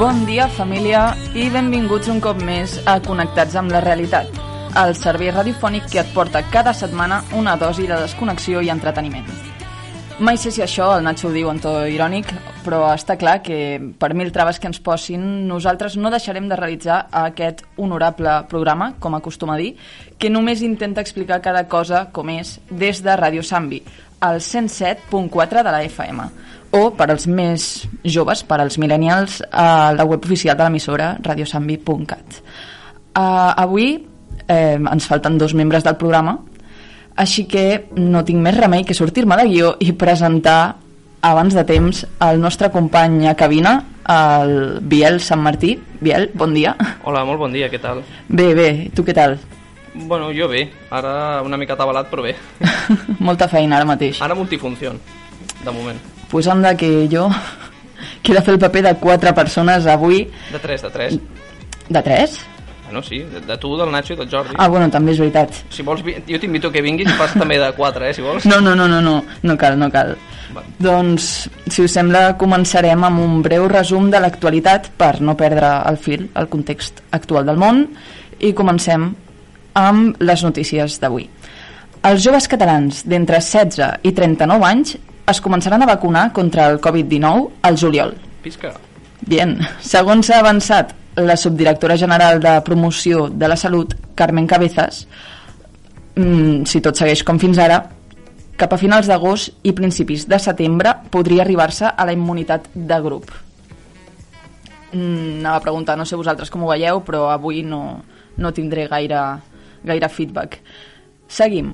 Bon dia, família, i benvinguts un cop més a Connectats amb la Realitat, el servei radiofònic que et porta cada setmana una dosi de desconnexió i entreteniment. Mai sé si això el Nacho ho diu en to irònic, però està clar que per mil traves que ens posin, nosaltres no deixarem de realitzar aquest honorable programa, com acostuma a dir, que només intenta explicar cada cosa com és des de Ràdio Sambi, al 107.4 de la FM, o per als més joves, per als millennials, a la web oficial de l'emissora radiosambi.cat. Uh, avui eh, ens falten dos membres del programa, així que no tinc més remei que sortir-me de guió i presentar abans de temps el nostre company a cabina, el Biel Sant Martí. Biel, bon dia. Hola, molt bon dia, què tal? Bé, bé, tu què tal? Bueno, jo bé, ara una mica atabalat, però bé. Molta feina ara mateix. Ara multifunció, de moment. Pues anda que jo que he de fer el paper de quatre persones avui. De tres, de tres. De tres? Bueno, sí, de, de tu, del Nacho i del Jordi. Ah, bueno, també és veritat. Si vols, jo t'invito que vinguis i fas també de quatre, eh, si vols. No, no, no, no, no, no cal, no cal. Va. Doncs, si us sembla, començarem amb un breu resum de l'actualitat per no perdre el fil, el context actual del món, i comencem amb les notícies d'avui. Els joves catalans d'entre 16 i 39 anys es començaran a vacunar contra el Covid-19 al juliol. Pisca. Bien, segons ha avançat la subdirectora general de promoció de la salut, Carmen Cabezas, mm, si tot segueix com fins ara, cap a finals d'agost i principis de setembre podria arribar-se a la immunitat de grup. Mm, anava a preguntar, no sé vosaltres com ho veieu, però avui no, no tindré gaire, gaire feedback. Seguim.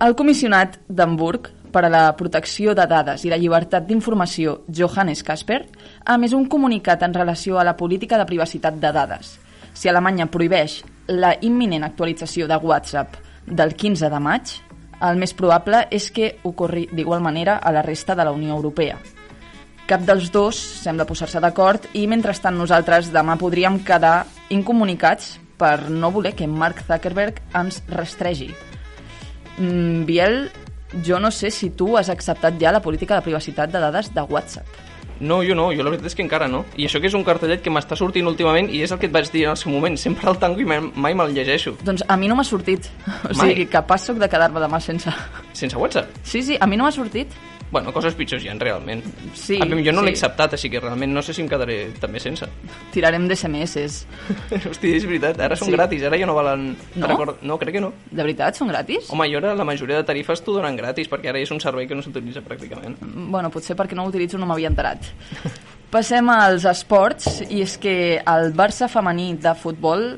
El comissionat d'Hamburg per a la protecció de dades i la llibertat d'informació, Johannes Kasper, ha emès un comunicat en relació a la política de privacitat de dades. Si Alemanya prohibeix la imminent actualització de WhatsApp del 15 de maig, el més probable és que ocorri d'igual manera a la resta de la Unió Europea. Cap dels dos sembla posar-se d'acord i mentrestant nosaltres demà podríem quedar incomunicats per no voler que Mark Zuckerberg ens rastregi. Mm, Biel, jo no sé si tu has acceptat ja la política de privacitat de dades de WhatsApp. No, jo no, jo la veritat és que encara no. I això que és un cartellet que m'està sortint últimament i és el que et vaig dir en el seu moment. Sempre el tanco i mai, mai me'l llegeixo. Doncs a mi no m'ha sortit. O Mai? sigui, capaç sóc de quedar-me demà sense... Sense WhatsApp. Sí, sí, a mi no m'ha sortit. Bueno, coses pitjors hi ha, realment. Sí, A mi, jo no sí. l'he acceptat, així que realment no sé si em quedaré també sense. Tirarem d'SMS. Hòstia, és veritat, ara són Sí. gratis, ara ja no valen... No? Record... No, crec que no. De veritat, són gratis? Home, i ara la majoria de tarifes t'ho donen gratis, perquè ara és un servei que no s'utilitza pràcticament. Bueno, potser perquè no ho utilitzo no m'havia enterat. Passem als esports, i és que el Barça femení de futbol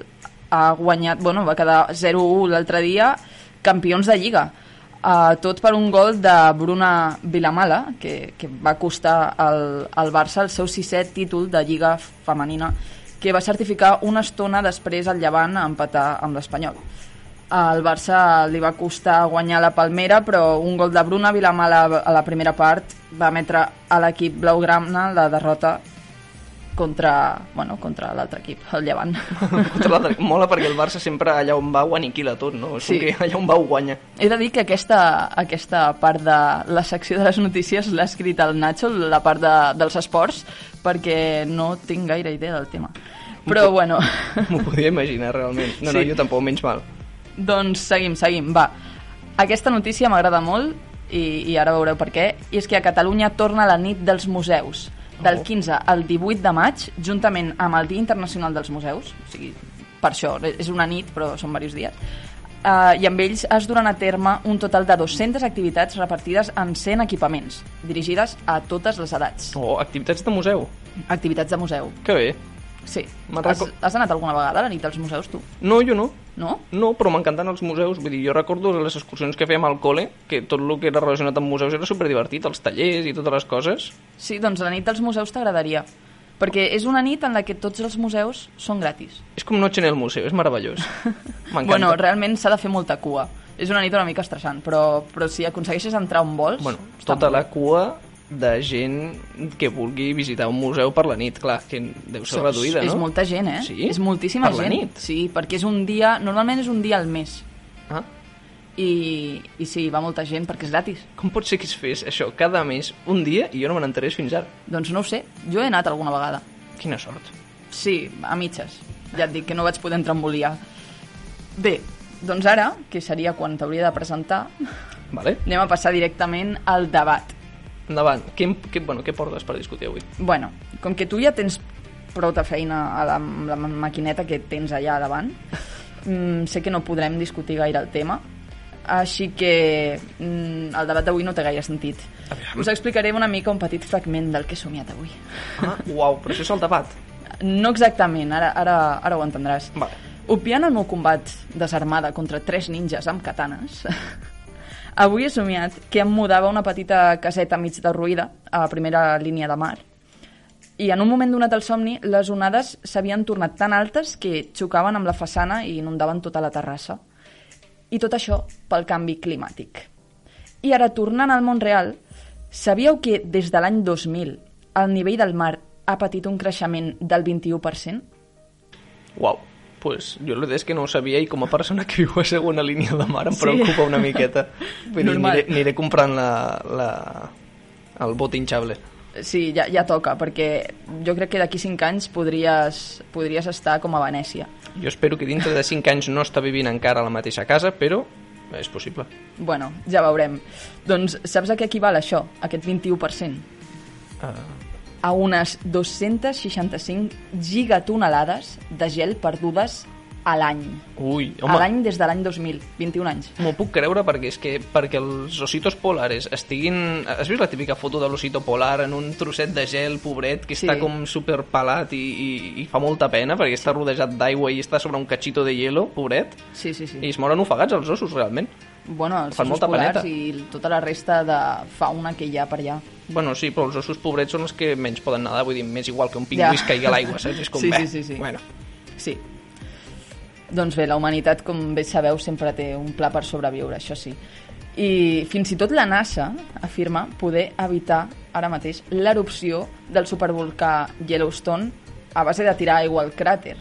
ha guanyat, bueno, va quedar 0-1 l'altre dia, campions de Lliga. Uh, tot per un gol de Bruna Vilamala, que, que va costar al, al Barça el seu sisè títol de Lliga femenina, que va certificar una estona després al Llevant a empatar amb l'Espanyol. Al Barça li va costar guanyar la Palmera, però un gol de Bruna Vilamala a la primera part va emetre a l'equip blaugrana la derrota contra, bueno, contra l'altre equip, el Llevant. Mola perquè el Barça sempre allà on va ho aniquila tot, no? És Sí. sí. que allà on va ho guanya. He de dir que aquesta, aquesta part de la secció de les notícies l'ha escrit el Nacho, la part de, dels esports, perquè no tinc gaire idea del tema. Però, bueno, M'ho podia imaginar, realment. No, Sí. no, jo tampoc, menys mal. doncs seguim, seguim, va. Aquesta notícia m'agrada molt i, i ara veureu per què. I és que a Catalunya torna la nit dels museus del Oh. 15 al 18 de maig, juntament amb el Dia Internacional dels Museus, o sigui, per això, és una nit, però són diversos dies, uh, i amb ells es duran a terme un total de 200 activitats repartides en 100 equipaments, dirigides a totes les edats. Oh, activitats de museu. Activitats de museu, Que bé. Sí. Has, has anat alguna vegada a la nit dels museus, tu? No, jo no. No? No, però m'encanten els museus. Vull dir, jo recordo les excursions que fèiem al col·le, que tot el que era relacionat amb museus era superdivertit, els tallers i totes les coses. Sí, doncs la nit dels museus t'agradaria. Perquè és una nit en la que tots els museus són gratis. És com noche en el museu, és meravellós. M'encanta. Bueno, realment s'ha de fer molta cua. És una nit una mica estressant, però, però si aconsegueixes entrar on vols... bueno, tota la cua de gent que vulgui visitar un museu per la nit, clar, que deu ser reduïda, És no? molta gent, eh? Sí? És moltíssima Per la gent. nit? Sí, perquè és un dia... Normalment és un dia al mes. Ah, I, i sí, va molta gent perquè és gratis. com pot ser que es fes això cada mes, un dia, i jo no me n'enterés fins ara? Doncs no ho sé, jo he anat alguna vegada. Quina sort. Sí, a mitges. Ja et dic que no vaig poder entremboliar. Bé, doncs ara, que seria quan t'hauria de presentar, Vale? anem a passar directament al debat. Endavant. Què, què, bueno, què portes per discutir avui? Bueno, com que tu ja tens prou de feina a la, la maquineta que tens allà davant, mm, sé que no podrem discutir gaire el tema, així que mm, el debat d'avui no té gaire sentit. Aviam. Us explicaré una mica un petit fragment del que he somiat avui. Ah, uau, però això és el debat. No exactament, ara, ara, ara ho entendràs. Vale. Opiant el meu combat desarmada contra tres ninjas amb katanes, avui he somiat que em mudava una petita caseta mig derruïda a la primera línia de mar i en un moment donat del somni les onades s'havien tornat tan altes que xocaven amb la façana i inundaven tota la terrassa. I tot això pel canvi climàtic. I ara, tornant al món real, sabíeu que des de l'any 2000 el nivell del mar ha patit un creixement del 21%? Uau. Pues jo la veritat és que no ho sabia i com a persona que viu a segona línia de mar em Sí. preocupa una miqueta. Vull dir, aniré, aniré comprant la, la, el bot hinchable. Sí, ja, ja toca, perquè jo crec que d'aquí 5 anys podries, podries estar com a Venècia. Jo espero que dintre de 5 anys no està vivint encara a la mateixa casa, però és possible. Bueno, ja veurem. Doncs saps a què equival això, aquest 21%? Uh, A unes 265 gigatonelades de gel perdudes a l'any. ui, A home, l'any des de l'any 2000, 21 anys. m'ho puc creure perquè és que perquè els ositos polares estiguin... Has vist la típica foto de l'osito polar en un trosset de gel, pobret, que Sí. està com superpelat i, i, i fa molta pena perquè està rodejat d'aigua i està sobre un cachito de hielo, pobret, Sí, sí, sí. i es moren ofegats els ossos, realment. Bueno, els Fan ossos molta polars peneta. i tota la resta de fauna que hi ha per allà. Bueno, sí, però els ossos pobrets són els que menys poden nedar, vull dir, més igual que un pingüí Ja. caigui a l'aigua, saps? És com, Sí, bé, sí, sí, sí. Bueno, Sí. Doncs bé, la humanitat, com bé sabeu, sempre té un pla per sobreviure, això sí. I fins i tot la NASA afirma poder evitar ara mateix l'erupció del supervolcà Yellowstone a base de tirar aigua al cràter.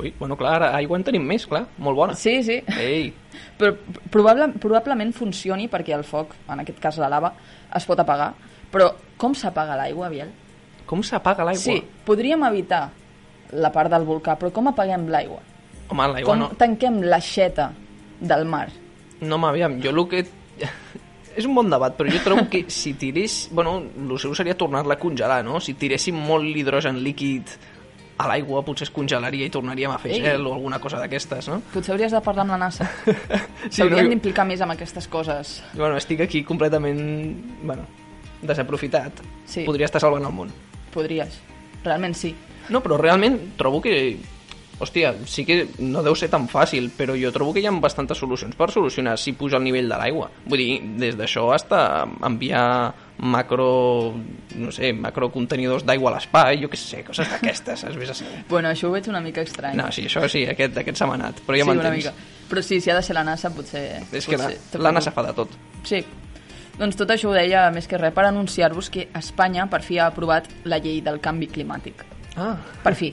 ui, bueno, clar, ara aigua en tenim més, clar, molt bona. Sí, sí. Ei, Però probable, probablement funcioni perquè el foc, en aquest cas la lava, es pot apagar. Però com s'apaga l'aigua, Biel? com s'apaga l'aigua? Sí, podríem evitar la part del volcà, però com apaguem l'aigua? Home, l'aigua Com no... tanquem l'aixeta del mar? No, home, aviam, jo el que... És un bon debat, però jo trobo que si tirés... Bueno, el seu seria tornar-la a congelar, no? Si tiréssim molt l'hidrogen líquid a l'aigua, potser es congelaria i tornaríem a fer Ei. gel o alguna cosa d'aquestes, no? Potser hauries de parlar amb la NASA. Sí, S'haurien no, d'implicar més amb aquestes coses. Bueno, estic aquí completament... Bueno, desaprofitat. Sí. Podria estar salvant el món. Podries. Realment sí. No, però realment trobo que... Hòstia, sí que no deu ser tan fàcil, però jo trobo que hi ha bastantes solucions per solucionar si puja el nivell de l'aigua. Vull dir, des d'això hasta enviar macro... no sé, macrocontenidors d'aigua a l'espai, jo què sé, coses d'aquestes, has vist a saber. Bueno, això ho veig una mica estrany. No, sí, això sí, aquest, aquest s'ha manat, però ja sí, m'entens. Però sí, si ha de ser la NASA, potser... És que la, potser- la NASA fa de tot. Sí. Doncs tot això ho deia, més que res, per anunciar-vos que Espanya per fi ha aprovat la llei del canvi climàtic. Ah, Per fi.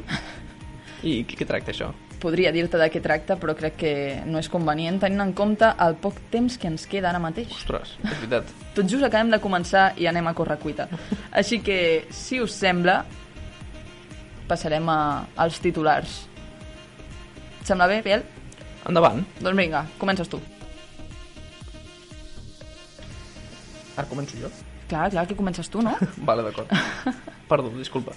i què, què tracta això? Podria dir-te de què tracta, però crec que no és convenient tenint en compte el poc temps que ens queda ara mateix. Ostres, és veritat. Tot just acabem de començar i anem a córrer cuita. Així que, si us sembla, passarem a, als titulars. Et sembla bé, Biel? Endavant. Doncs vinga, comences tu. Ara començo jo? Clar, clar, que comences tu, no? Vale, d'acord. Perdó, disculpa.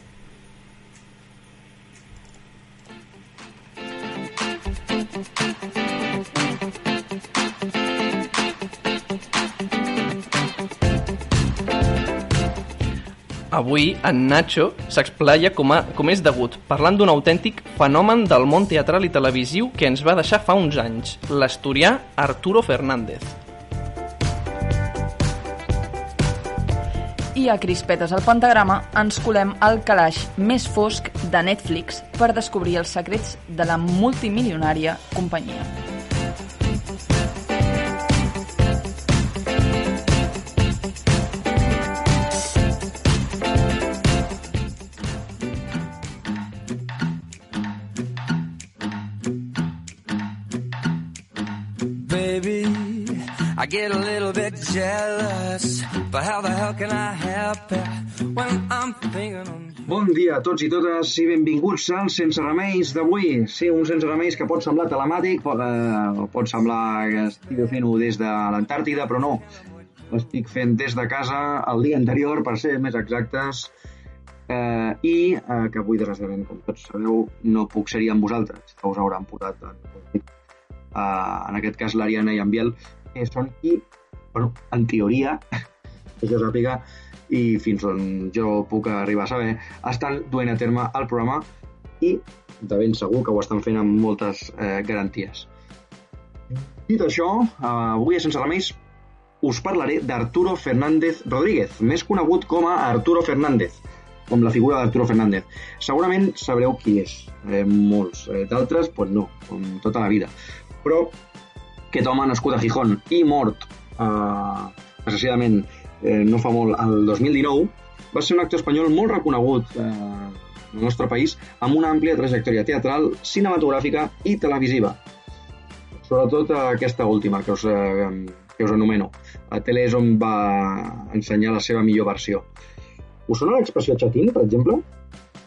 Avui, en Nacho s'explaya com, a, com és degut, parlant d'un autèntic fenomen del món teatral i televisiu que ens va deixar fa uns anys, l'asturià Arturo Fernández. I a Crispetes al Pentagrama ens colem al calaix més fosc de Netflix per descobrir els secrets de la multimilionària companyia. Get a little bit jealous, but how the hell can I help it when I'm thinking on? Bon dia a tots i totes i benvinguts al Sense Remeis d'avui. Sí, un Sense Remeis que pot semblar telemàtic, pot, eh, pot semblar que estigui fent-ho des de l'Antàrtida, però no. L'estic fent des de casa el dia anterior, per ser més exactes, eh, i eh, que avui, desgraciadament, com tots sabeu, no puc ser-hi amb vosaltres, que us hauran posat en, eh, en aquest cas l'Ariana i en Biel, que són qui, bueno, en teoria, que jo sàpiga, i fins on jo puc arribar a saber, estan duent a terme el programa i de ben segur que ho estan fent amb moltes eh, garanties. Dit això, avui a Sense Remeis us parlaré d'Arturo Fernández Rodríguez, més conegut com a Arturo Fernández, com la figura d'Arturo Fernández. Segurament sabreu qui és, eh, molts. Eh, D'altres, pues no, com tota la vida. Però aquest home nascut a Gijón i mort eh, desgraciadament eh, no fa molt, el 2019, va ser un actor espanyol molt reconegut eh, al nostre país amb una àmplia trajectòria teatral, cinematogràfica i televisiva. Sobretot aquesta última que us, eh, que us anomeno. A tele és on va ensenyar la seva millor versió. Us sona l'expressió xatín, per exemple?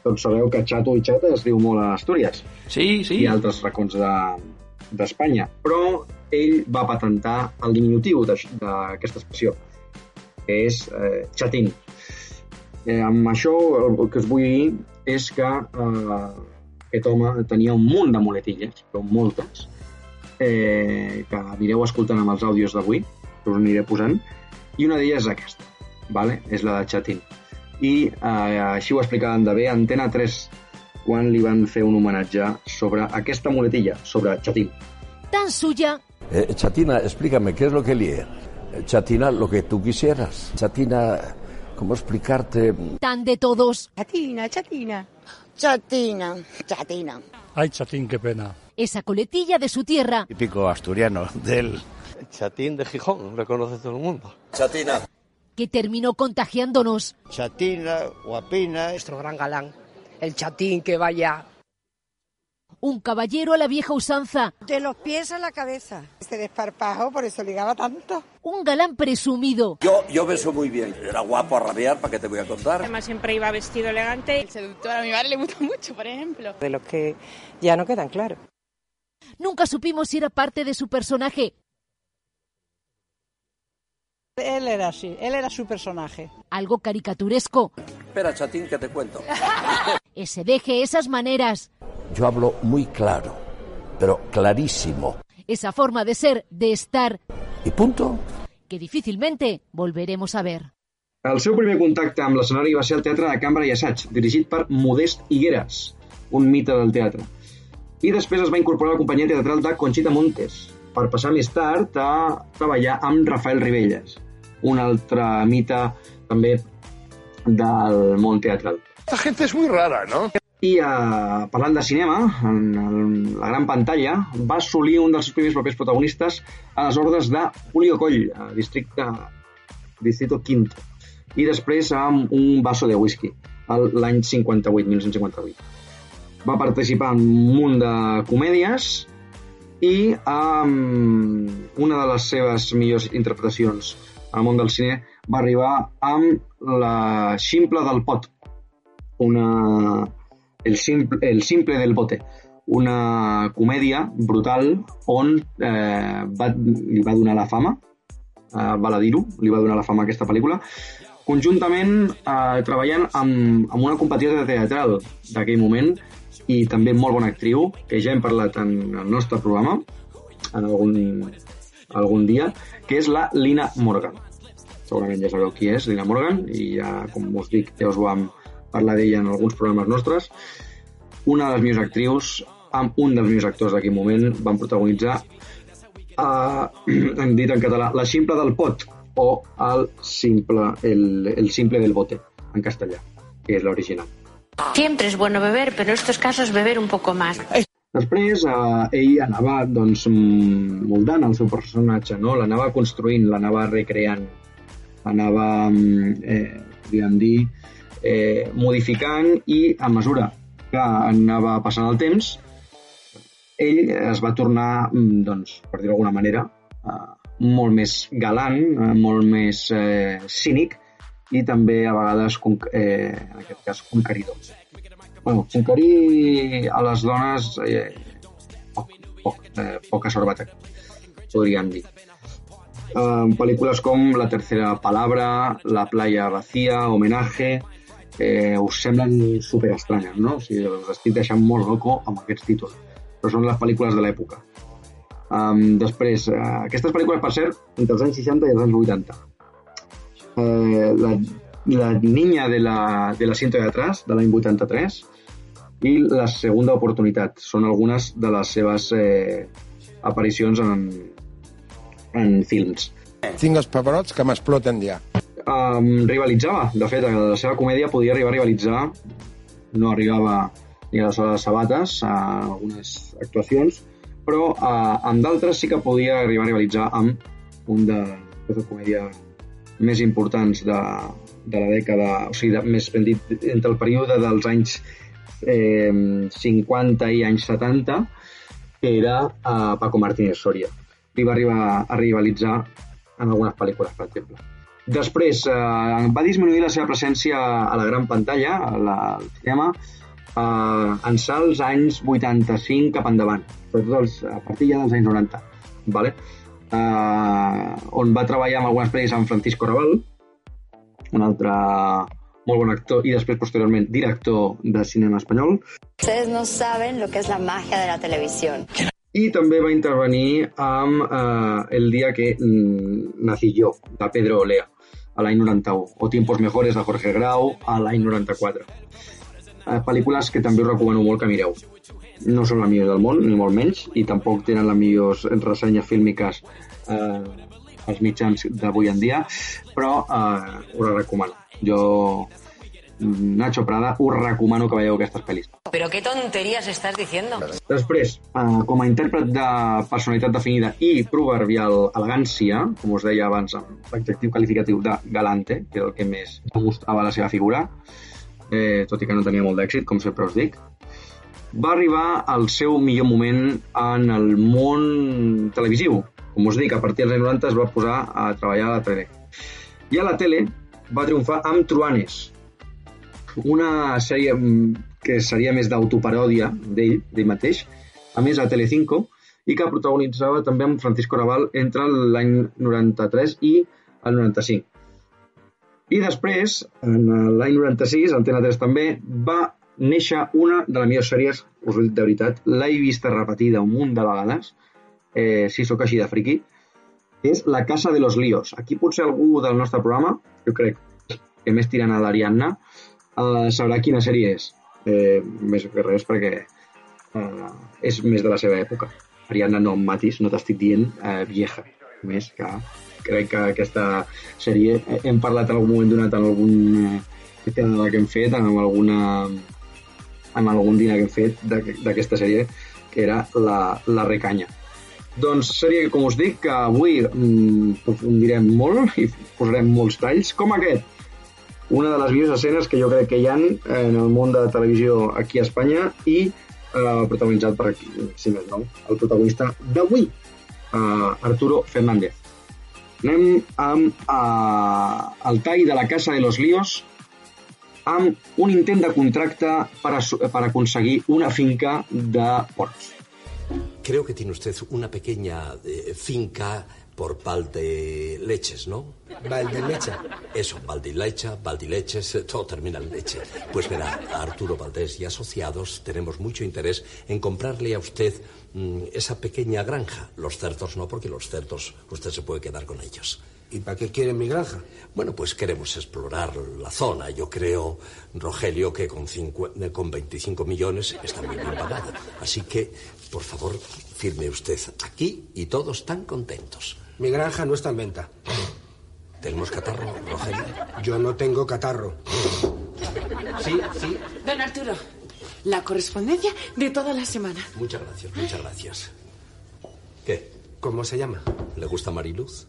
Tots sabeu que xato i xata es diu molt a Astúries Sí, sí. i altres racons de- d'Espanya, però ell va patentar el diminutiu d'aquesta expressió, que és eh, xatín. Eh, amb això el que us vull dir és que eh, aquest home tenia un munt de muletilles, però moltes, eh, que anireu escoltant amb els àudios d'avui, que us aniré posant, i una d'elles és aquesta, vale? és la de xatín. I eh, així ho explicaven de bé Antena 3 quan li van fer un homenatge sobre aquesta muletilla, sobre xatín. tan suya Eh, Chatina, explícame, ¿qué es lo que lie? Eh, Chatina, lo que tú quisieras. Chatina, ¿cómo explicarte? tan de todos. Chatina, chatina. Chatina, chatina. Ay, chatín, qué pena. Esa coletilla de su tierra Típico asturiano del... Chatín de Gijón, lo conoce todo el mundo. Chatina. que terminó contagiándonos. Chatina, guapina. Nuestro gran galán. El chatín que vaya. Un caballero a la vieja usanza, De los pies a la cabeza. Este desparpajo, por eso ligaba tanto. un galán presumido, Yo, yo beso muy bien. Era guapo a rabiar, ¿para qué te voy a contar? Además siempre iba vestido elegante. El seductor a mi madre le gusta mucho, por ejemplo. De los que ya no quedan claros. nunca supimos si era parte de su personaje, Él era así, él era su personaje. algo caricaturesco, Espera, Chatín, que te cuento. ese deje, esas maneras, Yo hablo muy claro, pero clarísimo. esa forma de ser, de estar, ¿Y punto? que difícilmente volveremos a ver. El seu primer contacte amb l'escenari va ser el Teatre de Cambra i Assaig, dirigit per Modest Higueras, un mite del teatre. I després es va incorporar a la companyia teatral de Conxita Montes, per passar més tard a treballar amb Rafael Ribelles, un altre mite també del món teatral. Esta gente es muy rara, ¿no? I uh, parlant de cinema, en, en la gran pantalla, va assolir un dels seus primers papers protagonistes a les ordres de Julio Coll, a districte, Distrito Quinto, i després amb un vaso de whisky, l'any 58, 1958. Va participar en un munt de comèdies i amb una de les seves millors interpretacions al món del cine va arribar amb la ximple del pot, una, el, simple, el simple del bote, una comèdia brutal on eh, va, li va donar la fama, eh, val a dir-ho, li va donar la fama a aquesta pel·lícula, conjuntament eh, treballant amb, amb una competició teatral d'aquell moment i també molt bona actriu, que ja hem parlat en el nostre programa en algun, algun dia, que és la Lina Morgan. Segurament ja sabeu qui és, Lina Morgan, i ja, com us dic, ja us vam parlar d'ella en alguns programes nostres. Una de les millors actrius amb un dels millors actors d'aquell moment van protagonitzar uh, hem dit en català La simple del pot o el simple, el, el simple del bote en castellà, que és l'original. Siempre es bueno beber, pero en estos casos beber un poco más. Després, eh, ell anava doncs, mm, moldant el seu personatge, no? l'anava construint, l'anava recreant, l'anava, mm, eh, podríem dir, eh, modificant i a mesura que anava passant el temps, ell es va tornar, mm, doncs, per dir-ho d'alguna manera, eh, molt més galant, eh, molt més eh, cínic i també a vegades, eh, en aquest cas, conqueridor. Bueno, conquerir a les dones eh, poc, poc, eh, poca sorbata, podríem dir. Eh, pel·lícules com La tercera palabra, La playa vacía, Homenaje, eh, us semblen superestranyes, no? O sigui, us estic deixant molt loco amb aquests títols, però són les pel·lícules de l'època. Um, després, uh, aquestes pel·lícules, per cert, entre els anys 60 i els anys 80. Uh, la, la niña de la, de l'asiento de atrás, de l'any 83, i la segunda oportunitat. Són algunes de les seves eh, aparicions en, en films. Tinc els pebrots que m'exploten ja. Um, rivalitzava, de fet, la seva comèdia podia arribar a rivalitzar, no arribava ni a les sabates a algunes actuacions, però uh, amb d'altres sí que podia arribar a rivalitzar amb un de les comèdies més importants de, de la dècada, o sigui, de, més ben dit, entre el període dels anys eh, 50 i anys 70, que era uh, Paco Martínez Soria. I va arribar a rivalitzar en algunes pel·lícules, per exemple. Després, eh, va disminuir la seva presència a la gran pantalla, a la, al cinema, eh, en els anys 85 cap endavant, sobretot els, a partir ja dels anys 90, vale? eh, on va treballar amb algunes pel·lis amb Francisco Raval, un altre molt bon actor i després posteriorment director de cinema espanyol, Ustedes no saben lo que es la magia de la televisión. i també va intervenir amb eh, El dia que mm, nací jo, de Pedro Olea, a l'any 91, o Tiempos mejores de Jorge Grau, a l'any 94. Eh, pel·lícules que també us recomano molt que mireu. No són les millors del món, ni molt menys, i tampoc tenen les millors ressenyes fílmiques eh, als mitjans d'avui en dia, però eh, us les recomano. Jo, Nacho Prada, us recomano que veieu aquestes pel·lis. ¿Pero qué tonterías estás diciendo? Després, eh, com a intèrpret de personalitat definida i proverbial elegància, com us deia abans amb l'adjectiu qualificatiu de galante, que era el que més demostrava la seva figura, eh, tot i que no tenia molt d'èxit, com sempre us dic, va arribar al seu millor moment en el món televisiu. Com us dic, a partir dels anys 90 es va posar a treballar a la tele. I a la tele va triomfar amb Truanes, una sèrie que seria més d'autoparòdia d'ell, d'ell mateix, a més a Telecinco, i que protagonitzava també amb Francisco Raval entre l'any 93 i el 95. I després, en l'any 96, Antena 3 també, va néixer una de les millors sèries, us ho dic de veritat, l'he vista repetida un munt de vegades, eh, si sóc així de friqui, és La Casa de los Líos. Aquí potser algú del nostre programa, jo crec que més tirant a l'Ariadna, eh, sabrà quina sèrie és. Eh, més que res perquè eh, és més de la seva època. Ariadna, no em matis, no t'estic dient eh, vieja. Més que crec que aquesta sèrie eh, hem parlat en algun moment donat en algun eh, tema que hem fet, en alguna en algun dinar que hem fet d'aqu- d'aquesta sèrie, que era la, la recanya. Doncs sèrie que, com us dic, que avui mm, aprofundirem molt i posarem molts talls, com aquest. Una de les millors escenes que jo crec que hi ha en el món de la televisió aquí a Espanya i eh, protagonitzat per, aquí, si més no, el protagonista d'avui, eh, Arturo Fernández. Anem amb eh, el tall de la Casa de los Líos amb un intent de contracte per, a, per aconseguir una finca de porcs. Creo que tiene usted una pequeña eh, finca por Valdeleches, ¿no? Valdelecha. Eso, Valdilecha, Valdileches, eh, todo termina en leche. Pues verá, Arturo Valdés y asociados tenemos mucho interés en comprarle a usted mm, esa pequeña granja. Los cerdos no, porque los cerdos usted se puede quedar con ellos. ¿Y para qué quieren mi granja? Bueno, pues queremos explorar la zona. Yo creo, Rogelio, que con, cincu- eh, con 25 millones está muy bien pagado. Así que, por favor, firme usted aquí y todos están contentos. Mi granja no está en venta. ¿Tenemos catarro, Rogelio? Yo no tengo catarro. Sí, sí. Don Arturo, la correspondencia de toda la semana. Muchas gracias, muchas gracias. ¿Qué? ¿Cómo se llama? ¿Le gusta Mariluz?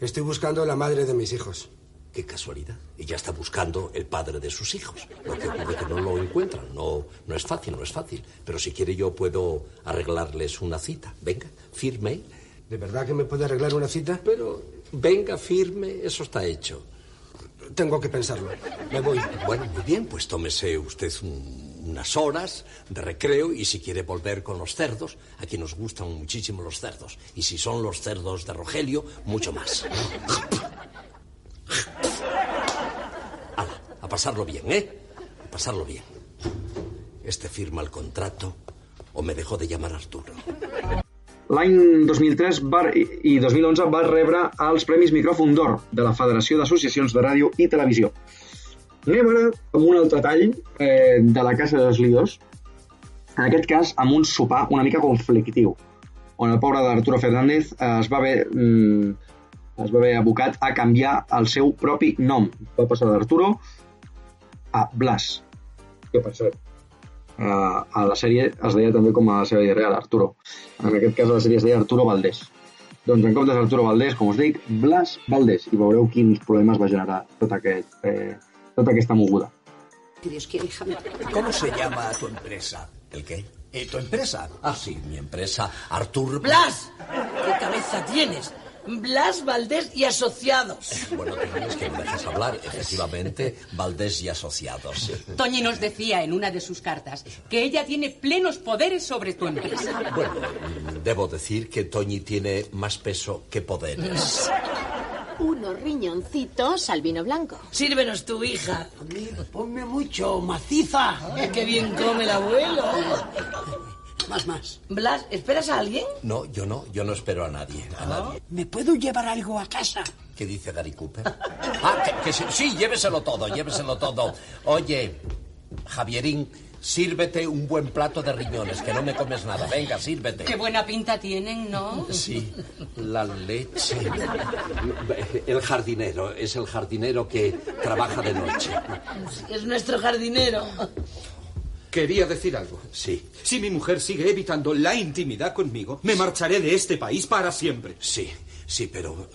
Estoy buscando a la madre de mis hijos. Qué casualidad. Ella está buscando el padre de sus hijos. Lo que ocurre que no lo encuentran. No, no es fácil, no es fácil. Pero si quiere yo puedo arreglarles una cita. Venga, firme. ¿De verdad que me puede arreglar una cita? Pero venga, firme, eso está hecho. Tengo que pensarlo. Me voy. Bueno, muy bien, pues tómese usted un- unas horas de recreo y si quiere volver con los cerdos, aquí nos gustan muchísimo los cerdos. Y si son los cerdos de Rogelio, mucho más. Hala, a pasarlo bien, ¿eh? A pasarlo bien. Este firma el contrato o me dejó de llamar Arturo. L'any 2003 va, i 2011 va rebre els Premis Micròfon d'Or de la Federació d'Associacions de Ràdio i Televisió. Anem ara amb un altre tall eh, de la Casa dels Líos, en aquest cas amb un sopar una mica conflictiu, on el pobre d'Arturo Fernández eh, es va haver, mm, es va haver abocat a canviar el seu propi nom. Va passar d'Arturo a Blas, que per cert, eh, a la sèrie es deia també com a la seva real, Arturo. En aquest cas la sèrie es deia Arturo Valdés. Doncs en comptes d'Arturo Valdés, com us dic, Blas Valdés. I veureu quins problemes va generar tot aquest, eh, tota aquesta moguda. Que Dios quiere, mía. ¿Cómo se llama tu empresa? ¿El qué? ¿Tu empresa? Ah, sí, mi empresa, Artur... ¡Blas! ¿Qué cabeza tienes? Blas, Valdés y Asociados. Bueno, tienes que me dejas hablar. Efectivamente, Valdés y Asociados. Toñi nos decía en una de sus cartas que ella tiene plenos poderes sobre tu empresa. Bueno, debo decir que Toñi tiene más peso que poderes. Unos riñoncitos al vino blanco. Sírvenos tu hija. Ponme mucho, maciza. ¡Qué bien come el abuelo! Más, más. Blas, ¿esperas a alguien? No, yo no, yo no espero a nadie, a nadie. ¿Me puedo llevar algo a casa? ¿Qué dice Gary Cooper? Ah, que, que sí, sí, lléveselo todo, lléveselo todo. Oye, Javierín, sírvete un buen plato de riñones, que no me comes nada. Venga, sírvete. Qué buena pinta tienen, ¿no? Sí, la leche. El jardinero, es el jardinero que trabaja de noche. Es nuestro jardinero. Quería decir algo. Sí. Si mi mujer sigue evitando la intimidad conmigo, me marcharé de este país para siempre. Sí, sí, pero...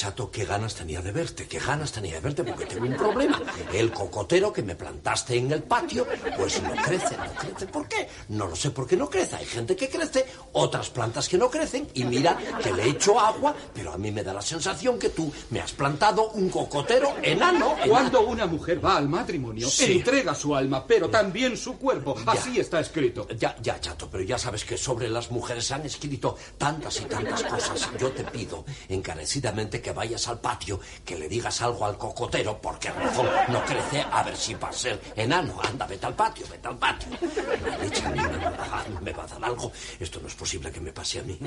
Chato, qué ganas tenía de verte, qué ganas tenía de verte, porque tengo un problema. El cocotero que me plantaste en el patio, pues no crece, no crece. ¿Por qué? No lo sé por qué no crece. Hay gente que crece, otras plantas que no crecen, y mira que le echo agua, pero a mí me da la sensación que tú me has plantado un cocotero enano. Cuando una mujer va al matrimonio, Sí. entrega su alma, pero también su cuerpo. Ya. Así está escrito. Ya, ya, chato, pero ya sabes que sobre las mujeres se han escrito tantas y tantas cosas. Yo te pido encarecidamente que vayas al patio, que le digas algo al cocotero, porque razón no crece, a ver si va a ser enano. Anda, vete al patio, vete al patio. La leche a mí me va a dar- me va a dar algo. Esto no es posible que me pase a mí.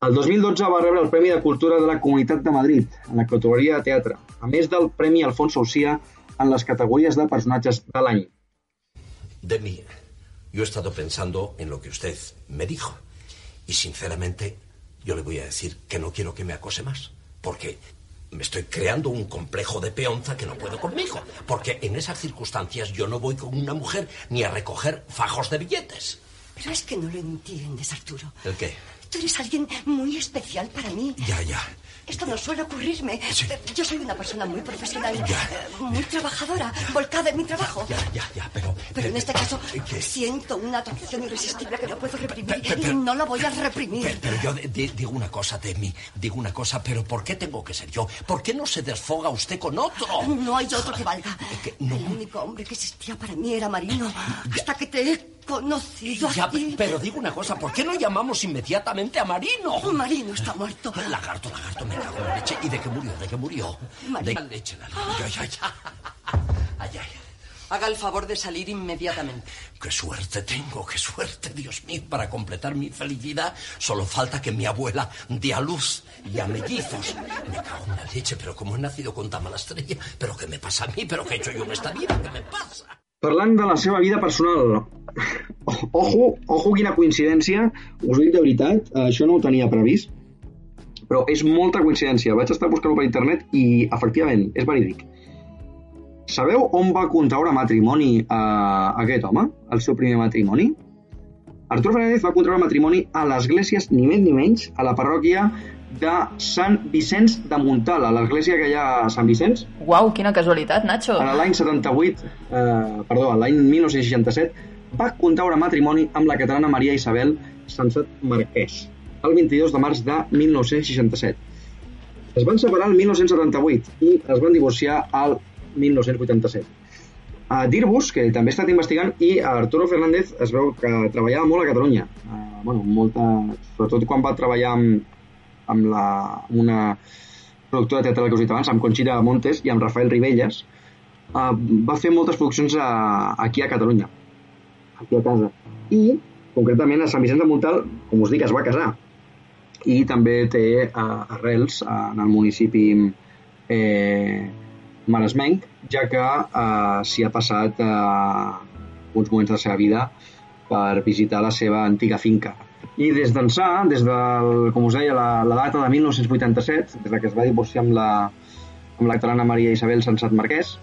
El 2012 va rebre el Premi de Cultura de la Comunitat de Madrid en la categoria de teatre, a més del Premi Alfonso Ucía en les categories de personatges de l'any. De mí, yo he estado pensando en lo que usted me dijo. Y sinceramente, yo le voy a decir que no quiero que me acose más. Porque me estoy creando un complejo de peonza que no puedo conmigo. Porque en esas circunstancias yo no voy con una mujer ni a recoger fajos de billetes. Pero es que no lo entiendes, Arturo. ¿El qué? Tú eres alguien muy especial para mí. Ya, ya. Esto no suele ocurrirme. Yo soy una persona muy profesional, Ya. eh, muy trabajadora, volcada en mi trabajo. Ya, ya, ya, pero... Pero en este caso ¿Qué? siento una atracción irresistible que no puedo reprimir pero- no la voy a reprimir. Pero yo di- di- digo una cosa de mí, digo una cosa, pero ¿por qué tengo que ser yo? ¿Por qué no se desfoga usted con otro? No hay otro que valga. no. El único hombre que existía para mí era Marino. Hasta que te he conocido Ya, a ti. pero digo una cosa, ¿por qué no llamamos inmediatamente a Marino? Marino está muerto. Lagarto, lagarto, me cago en la leche. ¿Y de qué murió? ¿De qué murió? Marino. De la leche, la leche. Ay, ay, ay, ay. Haga el favor de salir inmediatamente. Qué suerte tengo, qué suerte, Dios mío. Para completar mi felicidad, solo falta que mi abuela dé a luz y a mellizos. Me cago en la leche, pero como he nacido con tan mala estrella, ¿pero qué me pasa a mí? ¿Pero qué he hecho yo en esta vida? ¿Qué me pasa? Parlant de la seva vida personal, ojo, ojo quina coincidència, us ho dic de veritat, això no ho tenia previst, però és molta coincidència. Vaig estar buscant-ho per internet i, efectivament, és verídic. Sabeu on va contraure matrimoni a aquest home, el seu primer matrimoni? Artur Fernández va contraure matrimoni a l'església, ni més ni menys, a la parròquia de Sant Vicenç de Montal, a l'església que hi ha a Sant Vicenç, Uau, quina casualitat, Nacho. en l'any 78, eh, perdó, l'any 1967, va contraure matrimoni amb la catalana Maria Isabel Sensat Marquès, el 22 de març de 1967. Es van separar el 1978 i es van divorciar al 1987. A Dirbus, que també he estat investigant, i a Arturo Fernández es veu que treballava molt a Catalunya. Uh, bueno, molta, sobretot quan va treballar amb, amb, la, una productora de teatre que us he dit abans, amb Conxita Montes i amb Rafael Ribelles, uh, va fer moltes produccions a, aquí a Catalunya, aquí a casa. I, concretament, a Sant Vicenç de Montal, com us dic, es va casar. I també té uh, arrels uh, en el municipi eh, maresmenc, ja que eh, s'hi ha passat eh, uns moments de la seva vida per visitar la seva antiga finca. I des d'ençà, des del, com us deia, la, la data de 1987, des que es va divorciar amb la, amb la catalana Maria Isabel Sensat Marquès,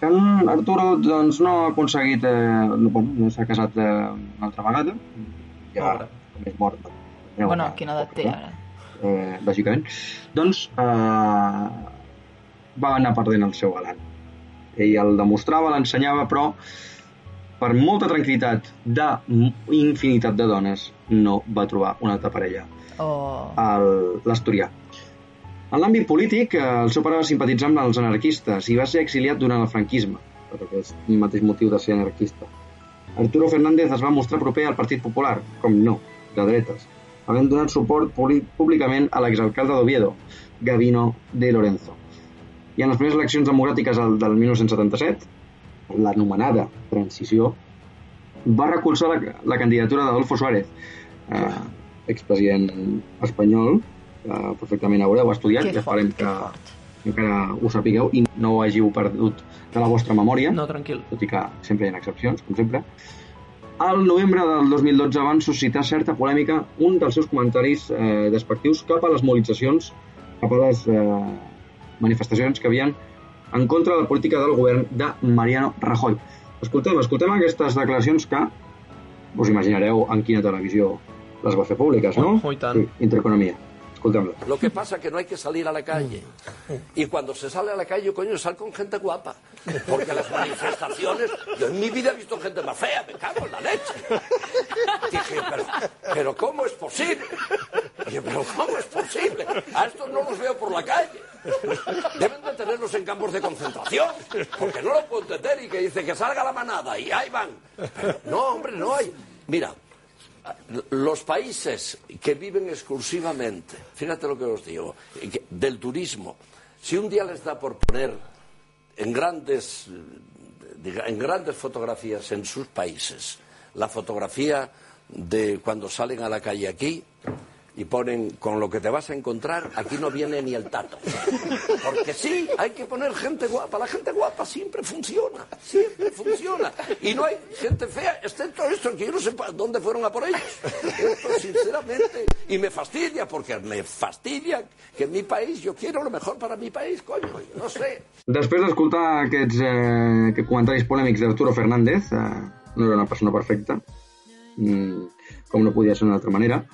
que en Arturo doncs, no ha aconseguit, eh, no, bueno, no s'ha casat eh, una altra vegada, ja és mort. Ja, bueno, quina edat té ara? Eh, bàsicament. Doncs eh, va anar perdent el seu galant. Ell el demostrava, l'ensenyava, però per molta tranquil·litat d'infinitat de dones no va trobar una altra parella. Oh. L'Asturià. En l'àmbit polític, eh, el seu pare va simpatitzar amb els anarquistes i va ser exiliat durant el franquisme, per aquest mateix motiu de ser anarquista. Arturo Fernández es va mostrar proper al Partit Popular, com no, de dretes, havent donat suport públicament a l'exalcalde d'Oviedo, Gavino de Lorenzo. I en les primeres eleccions democràtiques del 1977, l'anomenada transició, va recolzar la, la candidatura d'Adolfo Suárez, eh, expresident espanyol, eh, perfectament haureu estudiat, Que ja esperem que encara ho sapigueu i no ho hàgiu perdut de la vostra memòria, No, tranquil. tot i que sempre hi ha excepcions, com sempre. Al novembre del 2012 van suscitar certa polèmica un dels seus comentaris eh, despectius cap a les mobilitzacions, cap a les eh, manifestacions que havien en contra de la política del govern de Mariano Rajoy. Escoltem, escoltem aquestes declaracions que us imaginareu en quina televisió les va fer públiques, no? Oh, i tant. Sí, Intereconomia. Lo que pasa es que no hay que salir a la calle. Y cuando se sale a la calle, coño, sal con gente guapa. Porque las manifestaciones, yo en mi vida he visto gente más fea, me cago en la leche. Dije, pero, pero ¿cómo es posible? Dije, pero ¿cómo es posible? A estos no los veo por la calle. Deben de tenerlos en campos de concentración, porque no lo puedo entender y que dice que salga la manada y ahí van. No, hombre, no hay. Mira, los países que viven exclusivamente, fíjate lo que os digo, del turismo, si un día les da por poner en grandes, en grandes fotografías en sus países la fotografía de cuando salen a la calle aquí y ponen con lo que te vas a encontrar, aquí no viene ni el tato. Porque sí, hay que poner gente guapa. La gente guapa siempre funciona, siempre funciona. Y no hay gente fea, excepto estos que yo no sé dónde fueron a por ellos. Esto, sinceramente, y me fastidia, porque me fastidia que en mi país, yo quiero lo mejor para mi país, coño, no sé. Després d'escoltar aquests, eh, aquests comentaris polèmics d'Arturo Fernández, eh, no era una persona perfecta, mm, no podia ser d'una altra manera,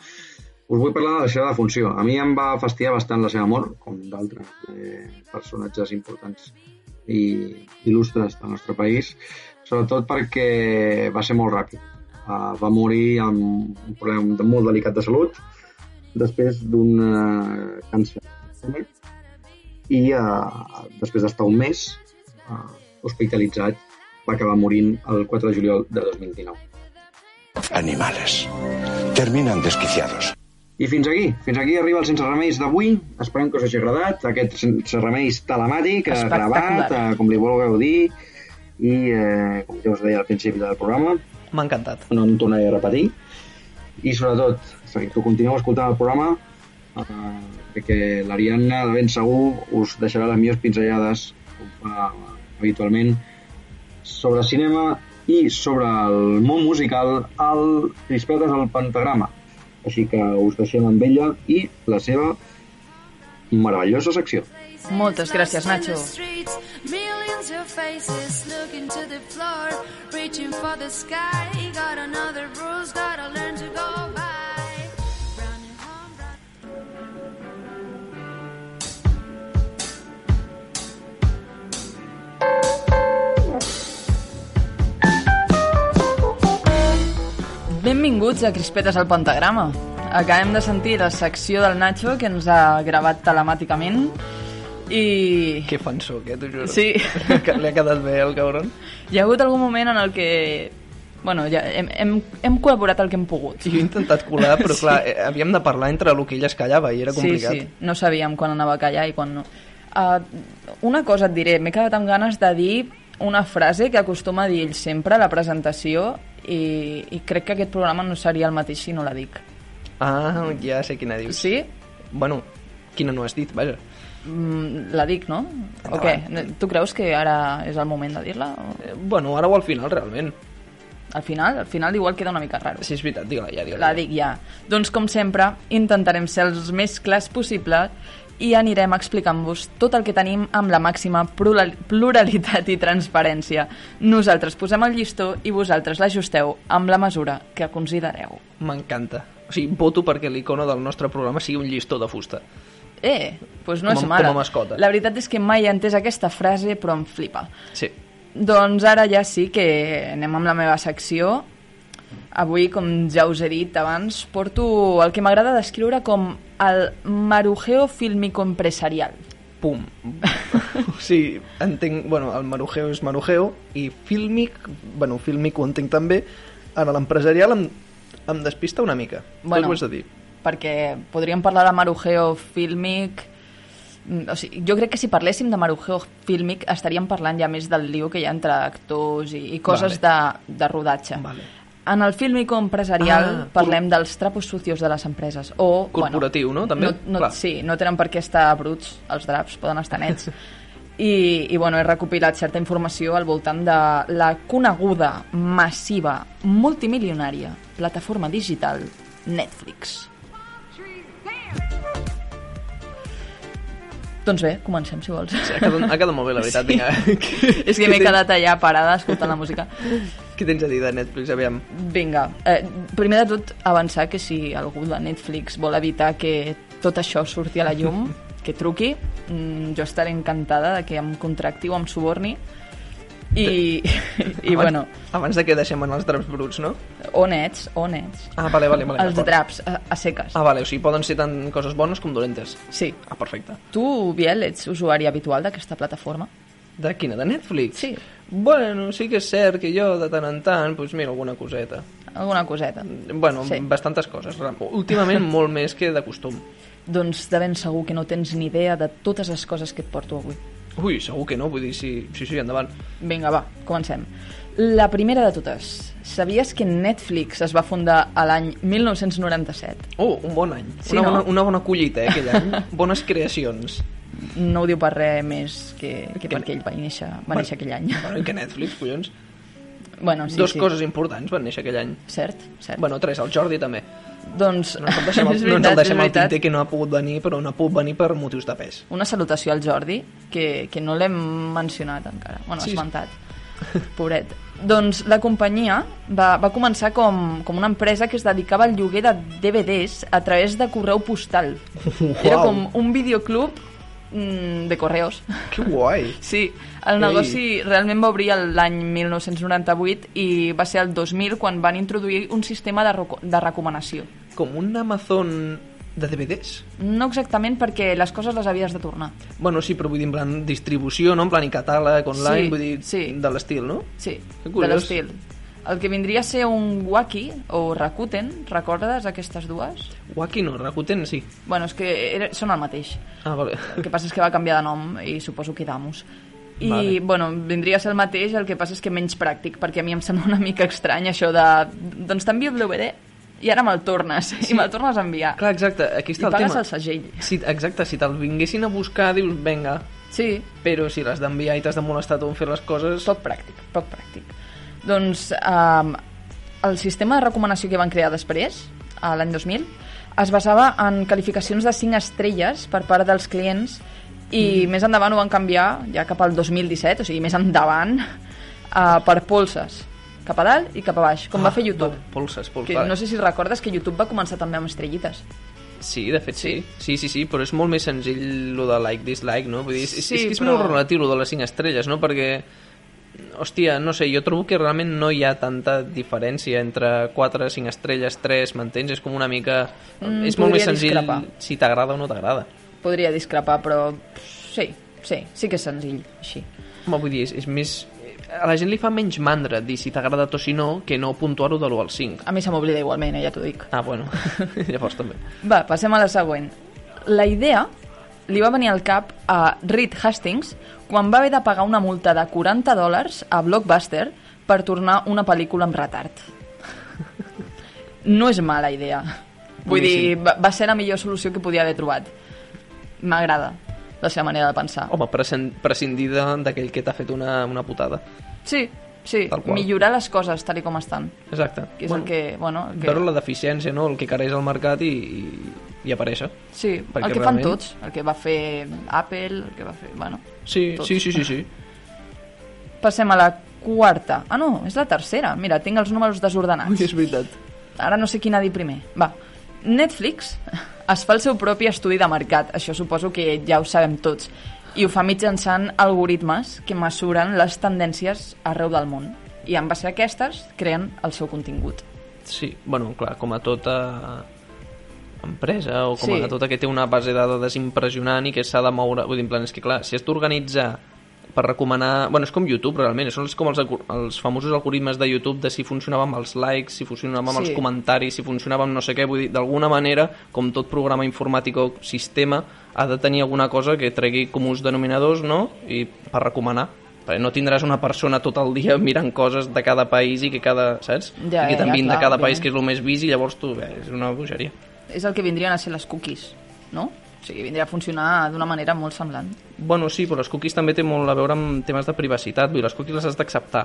us vull parlar de la seva defunció. A mi em va fastidiar bastant la seva mort, com d'altres eh, personatges importants i il·lustres del nostre país, sobretot perquè va ser molt ràpid. Uh, va morir amb un problema de molt delicat de salut després d'un uh, càncer i uh, després d'estar un mes uh, hospitalitzat va acabar morint el 4 de juliol de 2019. Animales. Terminan desquiciados. I fins aquí, fins aquí arriba el Sense Remeis d'avui. Esperem que us hagi agradat aquest Sense Remeis telemàtic, eh, gravat, eh, com li vulgueu dir, i eh, com ja us deia al principi del programa, M'ha encantat. no em tornaré a repetir. I sobretot, que continueu escoltant el programa, eh, perquè l'Ariadna de ben segur us deixarà les millors pinzellades, com fa habitualment, sobre cinema i sobre el món musical al Crispetes al Pentagrama. Així que us deixem amb ella i la seva meravellosa secció. Moltes gràcies, Nacho. millions of faces looking to the floor, reaching for the sky. Got another bruise, gotta learn to go Benvinguts a Crispetes al Pentagrama. acabem de sentir la secció del Nacho que ens ha gravat telemàticament i... Que fansó, que t'ho juro. Sí. Li ha quedat bé, el cabron. Hi ha hagut algun moment en el que... Bueno, ja hem, hem, hem col·laborat el que hem pogut. Jo he intentat colar, però clar, eh, havíem de parlar entre el que ell es callava i era complicat. Sí, sí, no sabíem quan anava a callar i quan no. Uh, una cosa et diré, m'he quedat amb ganes de dir una frase que acostuma a dir ell sempre a la presentació i, i crec que aquest programa no seria el mateix si no la dic. Ah, ja sé quina dius. Sí? Bueno, quina no has dit, vaja. Mm, la dic, no? O què? Tu creus que ara és el moment de dir-la? O... Eh, bueno, ara o al final, realment. Al final? Al final igual queda una mica raro. Sí, és veritat, digue-la ja, digue La dic ja. Doncs com sempre, intentarem ser els més clars possible i anirem explicant-vos tot el que tenim amb la màxima plural- pluralitat i transparència. Nosaltres posem el llistó i vosaltres l'ajusteu amb la mesura que considereu. M'encanta. O sigui, voto perquè l'icono del nostre programa sigui un llistó de fusta. Eh, doncs no Com és mala. com a mascota. La veritat és que mai he entès aquesta frase, però em flipa. Sí. Doncs ara ja sí que anem amb la meva secció. Avui, com ja us he dit abans, porto el que m'agrada descriure com el marujeo fílmico empresarial. Pum. sigui, entenc... Bueno, el marujeo és marujeo i fílmic, bueno, fílmic ho entenc també, ara l'empresarial em, em despista una mica. Bueno. Tot ho has de dir. perquè podríem parlar de marujeo fílmic mm, o sigui, jo crec que si parléssim de marujeo fílmic estaríem parlant ja més del lío que hi ha entre actors i, i coses de, de rodatge Vale. En el fílmico empresarial Ah, parlem dels trapos sucios de les empreses o, Corporatiu, no? També? no, no, sí, no tenen per què estar bruts els draps, poden estar nets I, i bueno, he recopilat certa informació al voltant de la coneguda, massiva, multimilionària plataforma digital Netflix. Doncs bé, comencem, si vols. Sí, ha, quedat, ha quedat molt bé, la veritat. Vinga. És que m'he quedat allà parada escoltant la música. Què tens a dir de Netflix, aviam? Vinga, eh, primer de tot, avançar que si algú de Netflix vol evitar que tot això surti a la llum, que truqui. Mm, jo estaré encantada de que em contracti o em suborni. I, i abans, bueno, Abans de que deixem anar els draps bruts, no? o nets, o nets. Ah, vale, vale, vale. Els draps, a, a seques. Ah, vale, o sigui, poden ser tant coses bones com dolentes. Sí. Ah, perfecte. Tu, Biel, ets usuari habitual d'aquesta plataforma? De quina? De Netflix? Sí. Bueno, sí que és cert que jo de tant en tant, doncs mira, alguna coseta. Alguna coseta. Bueno, Sí. bastantes coses. Últimament molt més que de costum. Doncs de ben segur que no tens ni idea de totes les coses que et porto avui. Ui, segur que no, vull dir, sí, sí, sí endavant. Vinga, va, comencem. La primera de totes. Sabies que Netflix es va fundar a l'any 1997? Oh, un bon any. Sí, una, no? bona, una bona collita, eh, aquell any. Bones creacions. No ho diu per res més que, que perquè ell va néixer, va néixer aquell any. Bueno, i que Netflix, collons. Bueno, sí, Dos sí. coses importants van néixer aquell any. Cert, cert. Bueno, tres, el Jordi també. Doncs, No ens el deixem, és no ens el veritat, deixem veritat. tinter que no ha pogut venir, però no ha pogut venir per motius de pes. Una salutació al Jordi, que, que no l'hem mencionat encara. Bueno, Sí. sí. esmentat. Pobret. Doncs la companyia va, va començar com, com una empresa que es dedicava al lloguer de DVDs a través de correu postal. Era Uau. com un videoclub de correus. Que guai. Sí, el Ei. negoci realment va obrir l'any 1998 i va ser el 2000 quan van introduir un sistema de, de recomanació. Com un Amazon de DVDs. No exactament perquè les coses les havies de tornar. Bueno, sí, però vull dir, en plan distribució, no? En plan i catàleg, online, Sí, vull dir, sí. de l'estil, no? Sí, de l'estil. El que vindria a ser un Wacky o Rakuten, recordes aquestes dues? Wacky no, Rakuten sí. Bueno, és que era, són el mateix. Ah, vale. El que passa és que va canviar de nom i suposo que Damus. I, Vale. bueno, vindria a ser el mateix, el que passa és que menys pràctic, perquè a mi em sembla una mica estrany això de... Doncs t'envio el DVD i ara me'l tornes, sí. i me'l tornes a enviar. Clar, exacte, aquí I està el pagues tema. el segell. Si, exacte, si te'l vinguessin a buscar, dius, venga. Sí. Però si l'has d'enviar i t'has de molestar tu en fer les coses... Poc pràctic, poc pràctic. Doncs um, el sistema de recomanació que van crear després, a l'any 2000, es basava en qualificacions de 5 estrelles per part dels clients i mm. més endavant ho van canviar, ja cap al 2017, o sigui, més endavant, uh, per polses cap a dalt i cap a baix, com Ah, va fer YouTube. vale, polses, polses, Que no sé si recordes que YouTube va començar també amb estrellites. Sí, de fet sí. sí. Sí, sí, però és molt més senzill lo de like, dislike, no? Vull dir, és, Sí, és que és però- molt relatiu lo de les 5 estrelles, no? Perquè hòstia, no sé, jo trobo que realment no hi ha tanta diferència entre 4, 5 estrelles, 3, m'entens? És com una mica... Mm, és molt més senzill discrepar. si t'agrada o no t'agrada. Podria discrepar, però sí, sí, sí que és senzill, així. Home, vull dir, és, és més... A la gent li fa menys mandra dir si t'ha agradat o si no que no puntuar-ho de l'1 al 5. A mi se m'oblida igualment, eh, ja t'ho dic. Ah, bueno, llavors també. Va, passem a la següent. La idea li va venir al cap a Reed Hastings quan va haver de pagar una multa de 40 dòlars a Blockbuster per tornar una pel·lícula amb retard. No és mala idea. Vull Boníssim. dir, va, ser la millor solució que podia haver trobat. M'agrada la seva manera de pensar. Home, prescin- prescindir d'aquell que t'ha fet una, una putada. Sí, sí, millorar les coses tal com estan. Exacte. Que és el que, bueno, el que... Veure la deficiència, no? El que careix al mercat i, i, i aparèixer. Sí, Perquè el que fan realment- tots, el que va fer Apple, el que va fer... Bueno, Sí, tots. sí, sí, sí, sí. Passem a la quarta. Ah, no, és la tercera. Mira, tinc els números desordenats. Ui, és veritat. Ara no sé quin ha dit primer. Va, Netflix es fa el seu propi estudi de mercat. Això suposo que ja ho sabem tots. I ho fa mitjançant algoritmes que mesuren les tendències arreu del món. I en base a aquestes creen el seu contingut. Sí, bueno, clar, com a tota empresa o com Sí. a tota que té una base de dades impressionant i que s'ha de moure... Vull dir, en plan, és que clar, si has d'organitzar per recomanar... Bueno, és com YouTube, realment. Són com els, els famosos algoritmes de YouTube de si funcionava amb els likes, si funcionava amb Sí. els comentaris, si funcionava amb no sé què. Vull dir, d'alguna manera, com tot programa informàtic o sistema, ha de tenir alguna cosa que tregui comuns denominadors, no?, i per recomanar. Perquè no tindràs una persona tot el dia mirant coses de cada país i que cada, saps? Ja, I que ja, t'envien clar, de cada òbviament. país que és el més vist i llavors tu, bé, és una bogeria. És el que vindrien a ser les cookies, no? O sigui, vindria a funcionar d'una manera molt semblant. Bueno, sí, però les cookies també té molt a veure amb temes de privacitat. Vull dir, les cookies les has d'acceptar.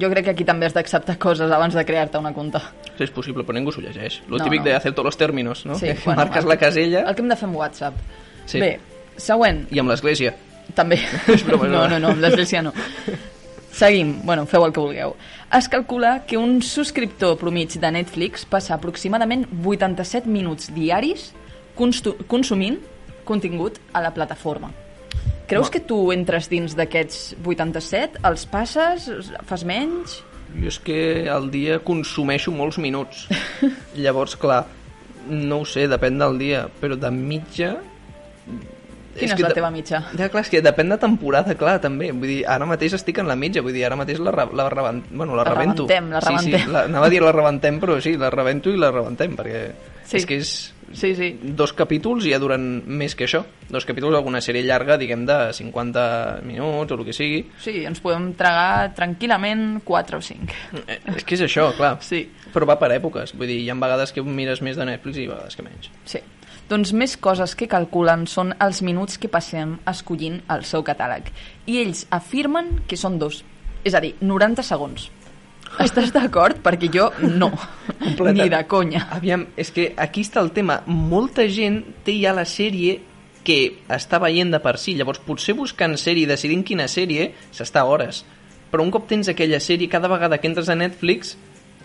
Jo crec que aquí també has d'acceptar coses abans de crear-te una compte. Sí, és possible, però ningú s'ho llegeix. Lo No, típic no. de hacer todos los términos, no? Sí, Que bueno, marques la casella El que hem de fer amb WhatsApp. Sí. Bé, següent. i amb l'església. També. És broma, no, no, no, amb l'església no. Seguim, bueno, feu el que vulgueu. Es calcula que un subscriptor promig de Netflix passa aproximadament 87 minuts diaris consumint contingut a la plataforma. Creus que tu entres dins d'aquests 87? Els passes? Fas menys? Jo és que al dia consumeixo molts minuts. Llavors, clar, no ho sé, depèn del dia, però de mitja... Quina és, que la teva mitja? Ja, clar, és que depèn de temporada, clar, també. Vull dir, ara mateix estic en la mitja, vull dir, ara mateix la, re- la, reben, bueno, la La rebento. rebentem, la Sí, sí, rebentem. la, anava a dir la rebentem, però sí, la rebento i la rebentem, perquè Sí. és que és Sí, sí. dos capítols i ja duren més que això. Dos capítols d'alguna sèrie llarga, diguem, de 50 minuts o el que sigui. Sí, ens podem tragar tranquil·lament 4 o 5. Eh, És que és això, clar. Sí. Però va per èpoques. Vull dir, hi ha vegades que mires més de Netflix i vegades que menys. Sí. Doncs més coses que calculen són els minuts que passem escollint el seu catàleg. I ells afirmen que són dos. És a dir, 90 segons. Estàs d'acord? Perquè jo no. Ni de conya. Aviam, és que aquí està el tema. Molta gent té ja la sèrie que està veient de per si. Llavors, potser buscant sèrie i decidint quina sèrie, s'està hores. Però un cop tens aquella sèrie, cada vegada que entres a Netflix,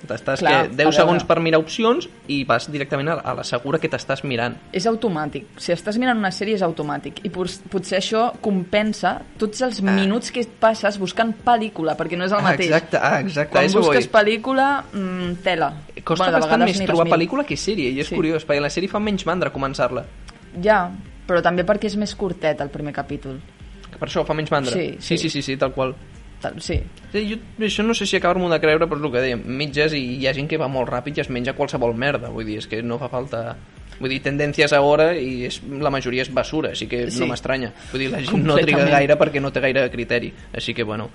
t'estàs que a 10 segons per mirar opcions i vas directament a, la segura que t'estàs mirant. És automàtic. Si estàs mirant una sèrie és automàtic. I pot- potser això compensa tots els minuts que passes buscant pel·lícula, perquè no és el Ah, mateix. exacte, ah, exacte, Quan eso busques pel·lícula, mm, tela. Costa Bueno, bastant més trobar miro. pel·lícula que sèrie, i és Sí. curiós, perquè la sèrie fa menys mandra començar-la. Ja, però també perquè és més curtet el primer capítol. Per això fa menys mandra. Sí, sí, sí. sí, sí, sí tal qual. Sí. Sí, jo, això no sé si acabar-m'ho de creure, però és el que dèiem, mitges i hi ha gent que va molt ràpid i es menja qualsevol merda, vull dir, és que no fa falta... Vull dir, tendències a hora i és, la majoria és basura, així que Sí. no m'estranya. Vull dir, la gent no triga gaire perquè no té gaire criteri, així que, bueno,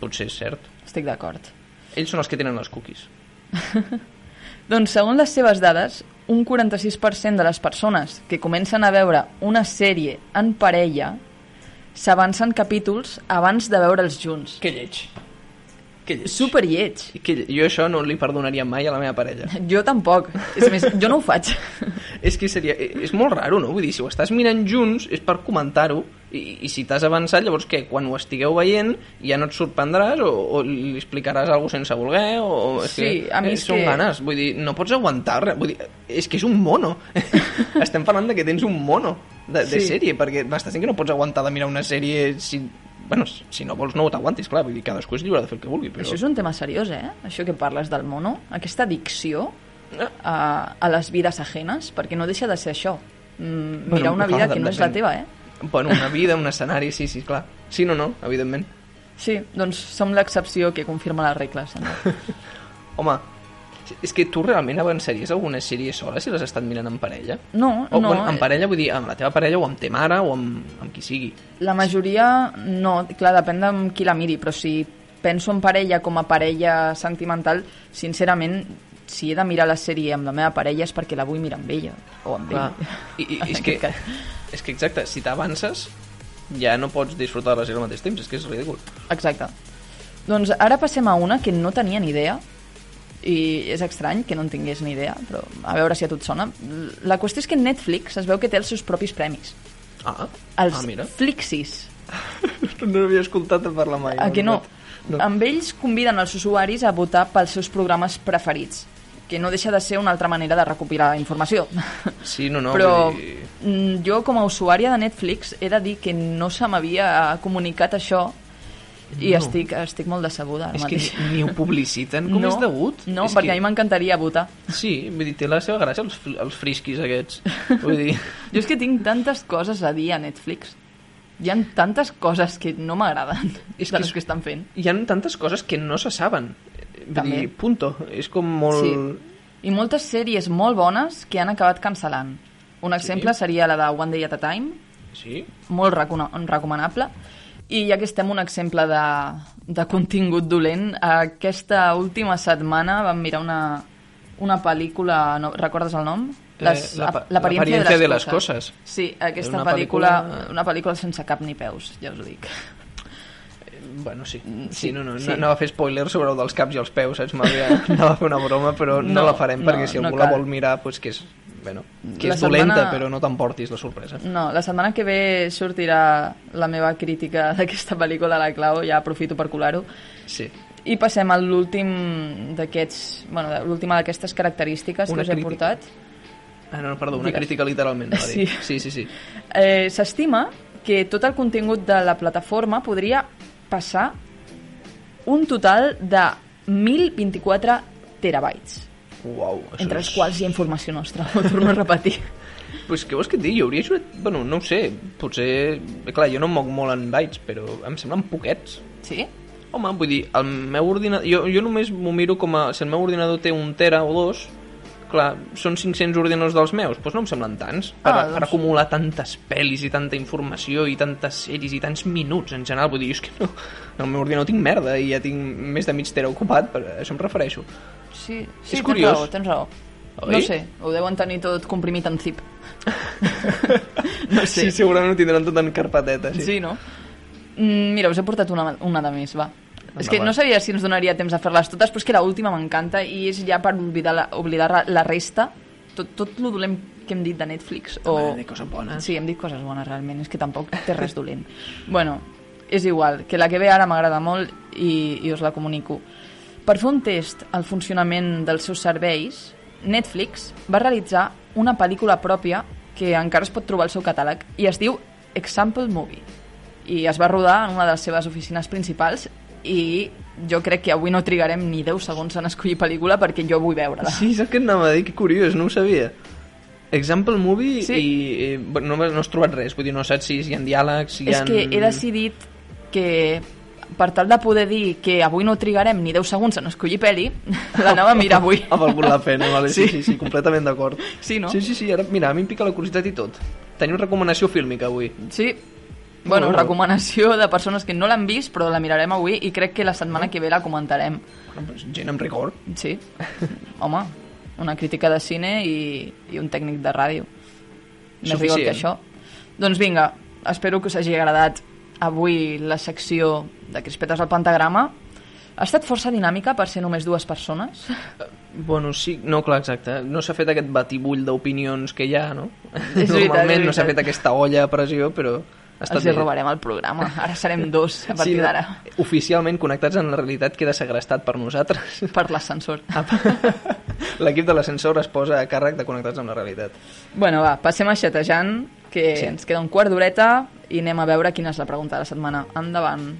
potser és cert. Estic d'acord. Ells són els que tenen les cookies. Doncs segons les seves dades, un 46% de les persones que comencen a veure una sèrie en parella s'avancen capítols abans de veure'ls junts. Que lleig. Que lleig. Super lleig. Que lle- jo això no li perdonaria mai a la meva parella. Jo tampoc. És més, jo no ho faig. és que seria... És molt raro, no? Vull dir, si ho estàs mirant junts és per comentar-ho i, i si t'has avançat, llavors què? Quan ho estigueu veient ja no et sorprendràs o, o li explicaràs alguna sense voler o... és Sí, que, a mi eh, és són que- ganes, vull dir, no pots aguantar res, vull dir, és que és un mono. Estem parlant de que tens un mono de, de Sí. sèrie, perquè m'estàs dient que no pots aguantar de mirar una sèrie si bueno, si no vols no t'aguantis, clar, vull dir, cadascú és lliure de fer el que vulgui, però... Això és un tema seriós, eh? Això que parles del mono, aquesta addicció a, a les vides ajenes, perquè no deixa de ser això. Mm, Bueno, mirar una vida que no és la teva, eh? Bueno, una vida, un escenari, sí, sí, clar. Sí, no, no, evidentment. Sí, doncs som l'excepció que confirma les regles. No? Home, és que tu realment avançaries alguna sèrie sola si l'has estat mirant en parella? No, o, no. Bueno, en parella vull dir amb la teva parella o amb te mare o amb, amb qui sigui. La majoria, no, clar, depèn de qui la miri, però si penso en parella com a parella sentimental, sincerament, si he de mirar la sèrie amb la meva parella és perquè la vull mirar amb ella, o amb Clar. ell. I, i, és, que, cas. és que exacte, si t'avances ja no pots disfrutar de la sèrie al mateix temps, és que és ridícul. Exacte. Doncs ara passem a una que no tenia ni idea, i és estrany que no en tingués ni idea, però a veure si a tu et sona. La qüestió és que Netflix es veu que té els seus propis premis. Ah, Els ah mira. Flixis. No havia escoltat a parlar mai. A que no? No. Amb ells conviden els usuaris a votar pels seus programes preferits, que no deixa de ser una altra manera de recopilar informació. Sí, no, no, Però dir... mm, jo, com a usuària de Netflix, he de dir que no se m'havia comunicat això i No. estic, estic molt decebuda ara És que mateix. ni ho publiciten com no, és degut. No, és perquè que... a mi m'encantaria votar. Sí, vull dir, té la seva gràcia els, els frisquis aquests. Vull dir, Jo és que tinc tantes coses a dir a Netflix. Hi ha tantes coses que no m'agraden És de que les que estan fent. hi ha tantes coses que no se saben. També. dir, punto. És com molt... Sí. I moltes sèries molt bones que han acabat cancel·lant. Un exemple seria la de One Day at a Time, Sí? molt recomanable. I ja que estem un exemple de, de contingut dolent, aquesta última setmana vam mirar una, una pel·lícula, no, recordes el nom? Eh, la- L'aparença l'aparença de les coses. Sí, aquesta Una pel·lícula, pel·lícula- una pel·lícula sense cap ni peus, ja us ho dic. Bueno, sí. sí, Sí, no, no, sí. no anava a fer spoilers sobre el dels caps i els peus, saps? M'havia- Anava a fer una broma, però no, No, la farem, perquè no, si no algú la cal. vol mirar, pues que és, bueno, que La és dolenta, setmana- però no t'emportis la sorpresa. No, la setmana que ve sortirà la meva crítica d'aquesta pel·lícula la clau, ja aprofito per colar-ho. Sí. I passem a l'últim d'aquests, bueno, l'última d'aquestes característiques Una que us he crítica. portat. Ah, no, perdó, una Digues. crítica literalment. dir. Sí. sí, sí. sí. Eh, S'estima que tot el contingut de la plataforma podria passar un total de 1.024 terabytes, Uau, això entre és... els quals hi ha informació nostra, ho torno a repetir. Pues què vols que et digui? Hauria ajudat... Bueno, no ho sé, potser... Clar, jo no em moc molt en bytes, però em semblen poquets. Sí? Home, vull dir, el meu ordinador... Jo, jo només m'ho miro com a... Si el meu ordinador té un tera o dos, clar, són 500 ordinadors dels meus, doncs no em semblen tants. Per, Ah, per doncs- acumular tantes pel·lis i tanta informació i tantes sèries i tants minuts en general. Vull dir, és que no... En el meu ordinador tinc merda i ja tinc més de mig tera ocupat, per això em refereixo. Sí, sí És tens curiós. raó, tens raó. Oi? No sé, ho deuen tenir tot comprimit en zip. no sé. Sí, segurament ho tindran tot en carpeteta. Sí, Sí, no? Mm, mira, us he portat una, una de més, va. És que no sabia si ens donaria temps a fer-les totes, però és que l'última m'encanta i és ja per oblidar la, oblidar la- la resta, tot, tot lo dolent que hem dit de Netflix. O... Home, hem dit coses bones. Sí, hem dit coses bones, realment, és que tampoc té res dolent. bueno, és igual, que la que ve ara m'agrada molt i, i us la comunico. Per fer un test al funcionament dels seus serveis, Netflix va realitzar una pel·lícula pròpia que encara es pot trobar al seu catàleg i es diu Example Movie i es va rodar en una de les seves oficines principals i jo crec que avui no trigarem ni 10 segons en escollir pel·lícula perquè jo vull veure-la. Sí, saps què et anava a dir? Que curiós, no ho sabia. Example Movie Sí. i eh, bueno, no, no has trobat res, vull dir, no saps si hi ha diàlegs, si hi És ha... que he decidit que per tal de poder dir que avui no trigarem ni 10 segons en escollir pel·li, l'anava a mirar avui. Ha valgut la pena, vale, sí, Sí. sí, sí, completament d'acord. Sí, no? Sí, sí, sí, ara, mira, a mi em pica la curiositat i tot. Tenim recomanació fílmica avui. Sí. Bueno, Bueno. recomanació de persones que no l'han vist, però la mirarem avui i crec que la setmana que ve la comentarem. Bueno, gent amb rigor. Sí. Home, una crítica de cine i, i un tècnic de ràdio. Més rigor Suficient. que això. Doncs vinga, espero que us hagi agradat avui la secció de Crispetes al Pentagrama. Ha estat força dinàmica per ser només dues persones. Bueno, sí, no, clar, exacte. No s'ha fet aquest batibull d'opinions que hi ha, no? És veritat, Normalment és no s'ha fet aquesta olla a pressió, però estat Els hi bé. robarem el programa. Ara serem dos a partir no, d'ara. Oficialment connectats en la realitat queda segrestat per nosaltres. Per l'ascensor. L'equip de l'ascensor es posa a càrrec de connectats amb la realitat. Bueno, va, passem a xatejant que Sí. sí. ens queda un quart d'horeta i anem a veure quina és la pregunta de la setmana. Endavant.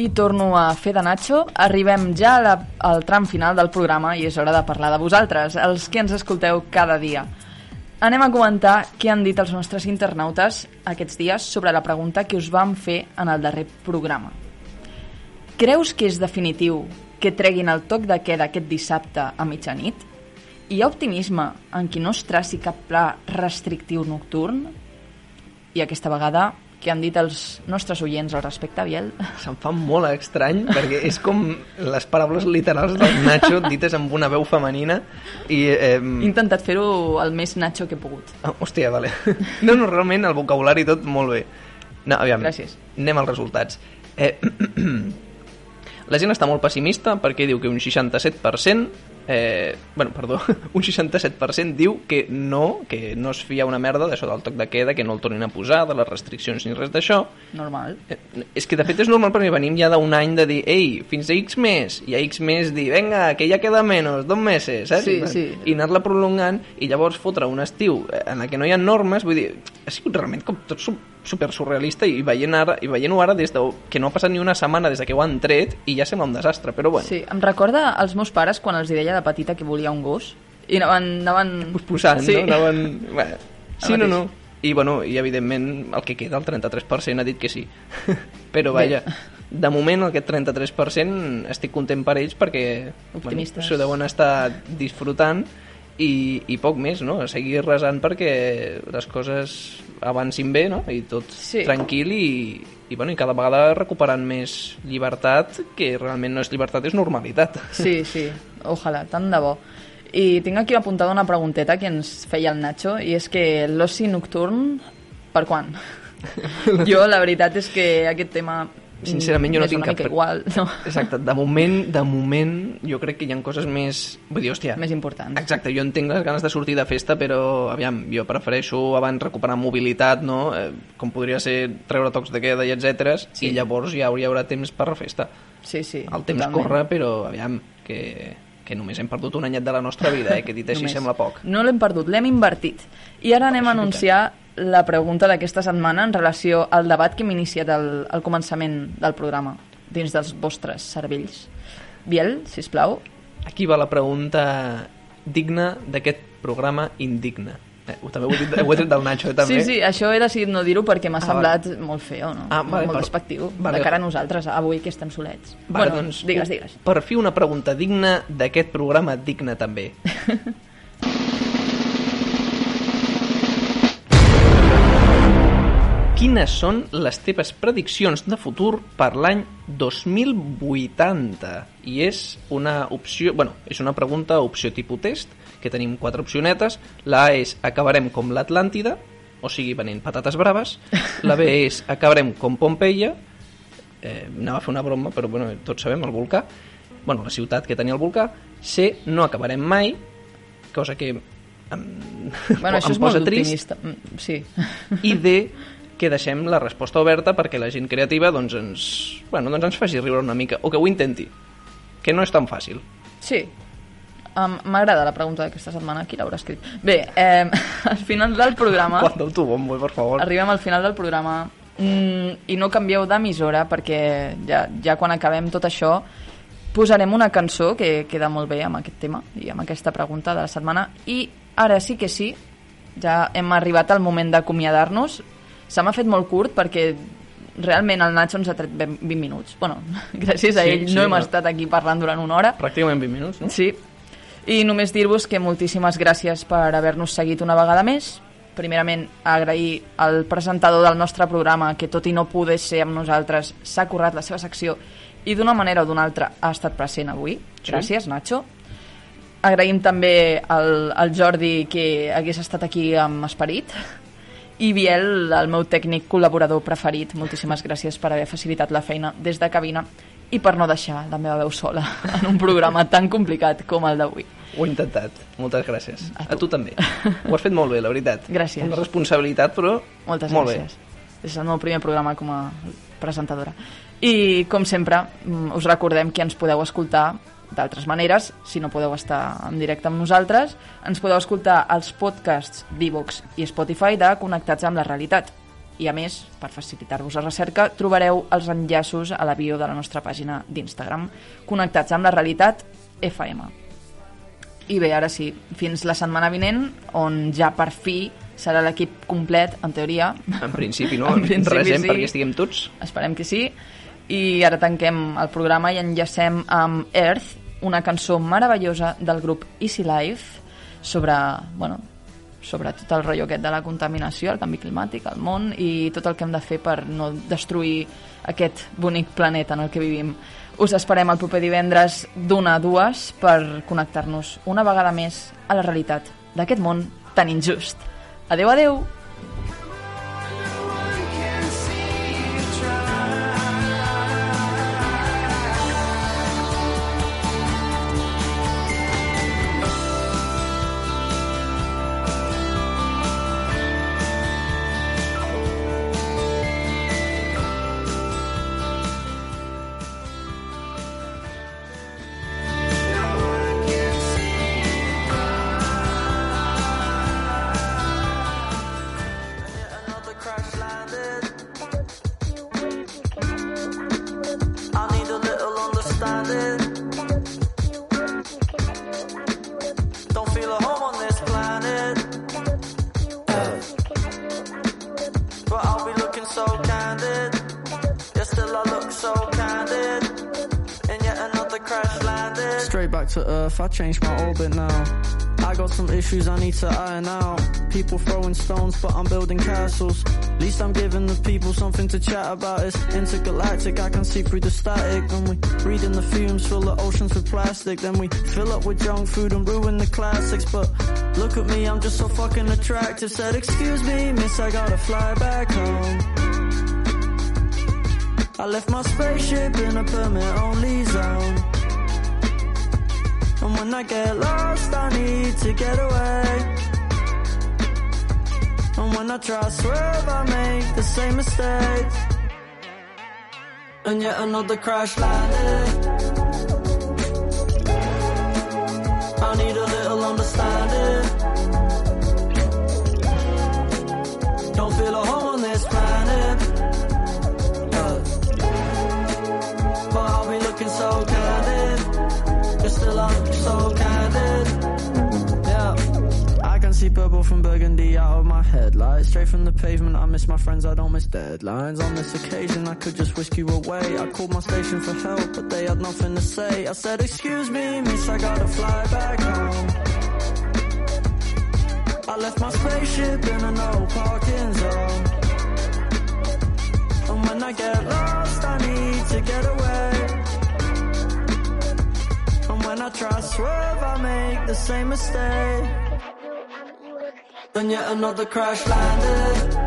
I torno a fer de Nacho. Arribem ja la, al tram final del programa i és hora de parlar de vosaltres, els que ens escolteu cada dia. Anem a comentar què han dit els nostres internautes aquests dies sobre la pregunta que us vam fer en el darrer programa. Creus que és definitiu que treguin el toc de queda aquest dissabte a mitjanit? Hi ha optimisme en qui no es traci cap pla restrictiu nocturn? I aquesta vegada, què han dit els nostres oients al respecte, Biel? Se'm fa molt estrany perquè és com les paraules literals del Nacho dites amb una veu femenina i... Eh, He intentat fer-ho el més Nacho que he pogut. Ah, hòstia, vale. No, no, realment el vocabulari tot molt bé. No, aviam, Gràcies. anem als resultats. Eh, la gent està molt pessimista perquè diu que un 67% eh, bueno, perdó, un 67% diu que no, que no es fia una merda d'això del toc de queda, que no el tornin a posar, de les restriccions ni res d'això. Normal. Eh, És que de fet és normal perquè venim ja d'un any de dir ei, fins a X mes, i a X mes dir venga, que ja queda menys, dos mesos, saps? Sí, I, sí. I anar-la prolongant i llavors fotre un estiu en el que no hi ha normes, vull dir, ha sigut realment com tot super surrealista i veient ara, i veient-ho ara des de, que no ha passat ni una setmana des de que ho han tret i ja sembla un desastre, però bueno. Sí, em recorda als meus pares quan els hi deia de petita que volia un gos i anaven... anaven... posant, sí. no? Anaven... Bueno, sí, no, no. I, bueno, i evidentment el que queda, el 33%, ha dit que sí. Però Bé. vaja, de moment aquest 33% estic content per ells perquè Optimistes. Bueno, s'ho deuen estar disfrutant i, i poc més, no? Seguir resant perquè les coses avancin bé, no? I tot Sí. tranquil i, i, bueno, i cada vegada recuperant més llibertat, que realment no és llibertat, és normalitat. Sí, sí, ojalà, tant de bo. I tinc aquí apuntada una pregunteta que ens feia el Nacho, i és que l'oci nocturn, per quan? jo, la veritat és que aquest tema Sincerament, jo no m'és tinc cap... igual, no? Exacte, de moment, de moment, jo crec que hi ha coses més... Vull dir, hòstia... Més importants. Exacte, jo entenc les ganes de sortir de festa, però, aviam, jo prefereixo abans recuperar mobilitat, no? Eh, com podria ser treure tocs de queda i etc. Sí. I llavors ja hi haurà temps per la festa. Sí, sí, El temps totalment. corre, però, aviam, que, que només hem perdut un anyet de la nostra vida, eh? Que dit així Només. sembla poc. No l'hem perdut, l'hem invertit. I ara anem a anunciar la pregunta d'aquesta setmana en relació al debat que hem iniciat al, al començament del programa, dins dels vostres cervells. Biel, si plau. Aquí va la pregunta digna d'aquest programa indigne. Eh, també ho he, dit, ho he tret del Nacho, eh, també. Sí, sí, això he decidit no dir-ho perquè m'ha Ah, semblat molt feo, no? Ah, vale, molt per- despectiu, vale. de cara a nosaltres, avui que estem solets. Vale, bueno, doncs, digues, digues. Per fi una pregunta digna d'aquest programa digne també. Quines són les teves prediccions de futur per l'any 2080? I és una opció, bueno, és una pregunta opció tipus test, que tenim quatre opcionetes. La A és acabarem com l'Atlàntida, o sigui, venent patates braves. La B és acabarem com Pompeia, eh, anava a fer una broma, però bueno, tots sabem, el volcà, bueno, la ciutat que tenia el volcà, C, no acabarem mai, cosa que em, Bueno, això em és molt posa trist, optimista. Mm, Sí. i D, que deixem la resposta oberta perquè la gent creativa doncs, ens, bueno, doncs ens faci riure una mica, o que ho intenti, que no és tan fàcil. Sí. Um, M'agrada la pregunta d'aquesta setmana, qui l'haurà escrit? Bé, eh, al final del programa... Quant d'autobombo, per favor. Arribem al final del programa mm, i no canvieu d'emissora perquè ja, ja quan acabem tot això posarem una cançó que queda molt bé amb aquest tema i amb aquesta pregunta de la setmana i ara sí que sí ja hem arribat al moment d'acomiadar-nos se m'ha fet molt curt perquè realment el Nacho ens ha tret ben 20 minuts bueno, gràcies a Sí, ell sí, no hem no. estat aquí parlant durant una hora Pràcticament 20 minuts, no? Sí. I només dir-vos que moltíssimes gràcies per haver-nos seguit una vegada més. Primerament, agrair al presentador del nostre programa, que tot i no poder ser amb nosaltres, s'ha currat la seva secció i d'una manera o d'una altra ha estat present avui. Sí. Gràcies, Nacho. Agraïm també al, al Jordi que hagués estat aquí amb esperit i Biel, el meu tècnic col·laborador preferit. Moltíssimes gràcies per haver facilitat la feina des de cabina i per no deixar la meva veu sola en un programa tan complicat com el d'avui. Ho he intentat. Moltes gràcies. A tu, a tu també. Ho has fet molt bé, la veritat. Gràcies. Una responsabilitat, però Moltes molt gràcies. És el meu primer programa com a presentadora. I, com sempre, mm, us recordem que ens podeu escoltar d'altres maneres, si no podeu estar en directe amb nosaltres, ens podeu escoltar als podcasts d'Evox i Spotify de Connectats amb la Realitat. I a més, per facilitar-vos la recerca, trobareu els enllaços a la bio de la nostra pàgina d'Instagram, Connectats amb la Realitat FM. I bé, ara sí, fins la setmana vinent, on ja per fi serà l'equip complet, en teoria. En principi, no? En principi, Resem sí. perquè estiguem tots. Esperem que sí. I ara tanquem el programa i enllacem amb Earth, una cançó meravellosa del grup Easy Life sobre, bueno, sobre tot el rotllo aquest de la contaminació, el canvi climàtic, el món i tot el que hem de fer per no destruir aquest bonic planeta en el que vivim. Us esperem el proper divendres d'una a dues per connectar-nos una vegada més a la realitat d'aquest món tan injust. Adeu, adeu! Earth, I changed my orbit now. I got some issues I need to iron out. People throwing stones, but I'm building castles. At least I'm giving the people something to chat about. It's intergalactic, I can see through the static. When we breathe in the fumes, fill the oceans with plastic. Then we fill up with junk food and ruin the classics. But look at me, I'm just so fucking attractive. Said, excuse me, miss, I gotta fly back home. I left my spaceship in a permit only zone. When I get lost, I need to get away. And when I try to swerve, I make the same mistakes. And yet another crash landed. Purple from burgundy out of my headlights. Straight from the pavement, I miss my friends, I don't miss deadlines. On this occasion, I could just whisk you away. I called my station for help, but they had nothing to say. I said, Excuse me, miss, I gotta fly back home. I left my spaceship in a no parking zone. And when I get lost, I need to get away. And when I try to swerve, I make the same mistake. Then yet another crash landed.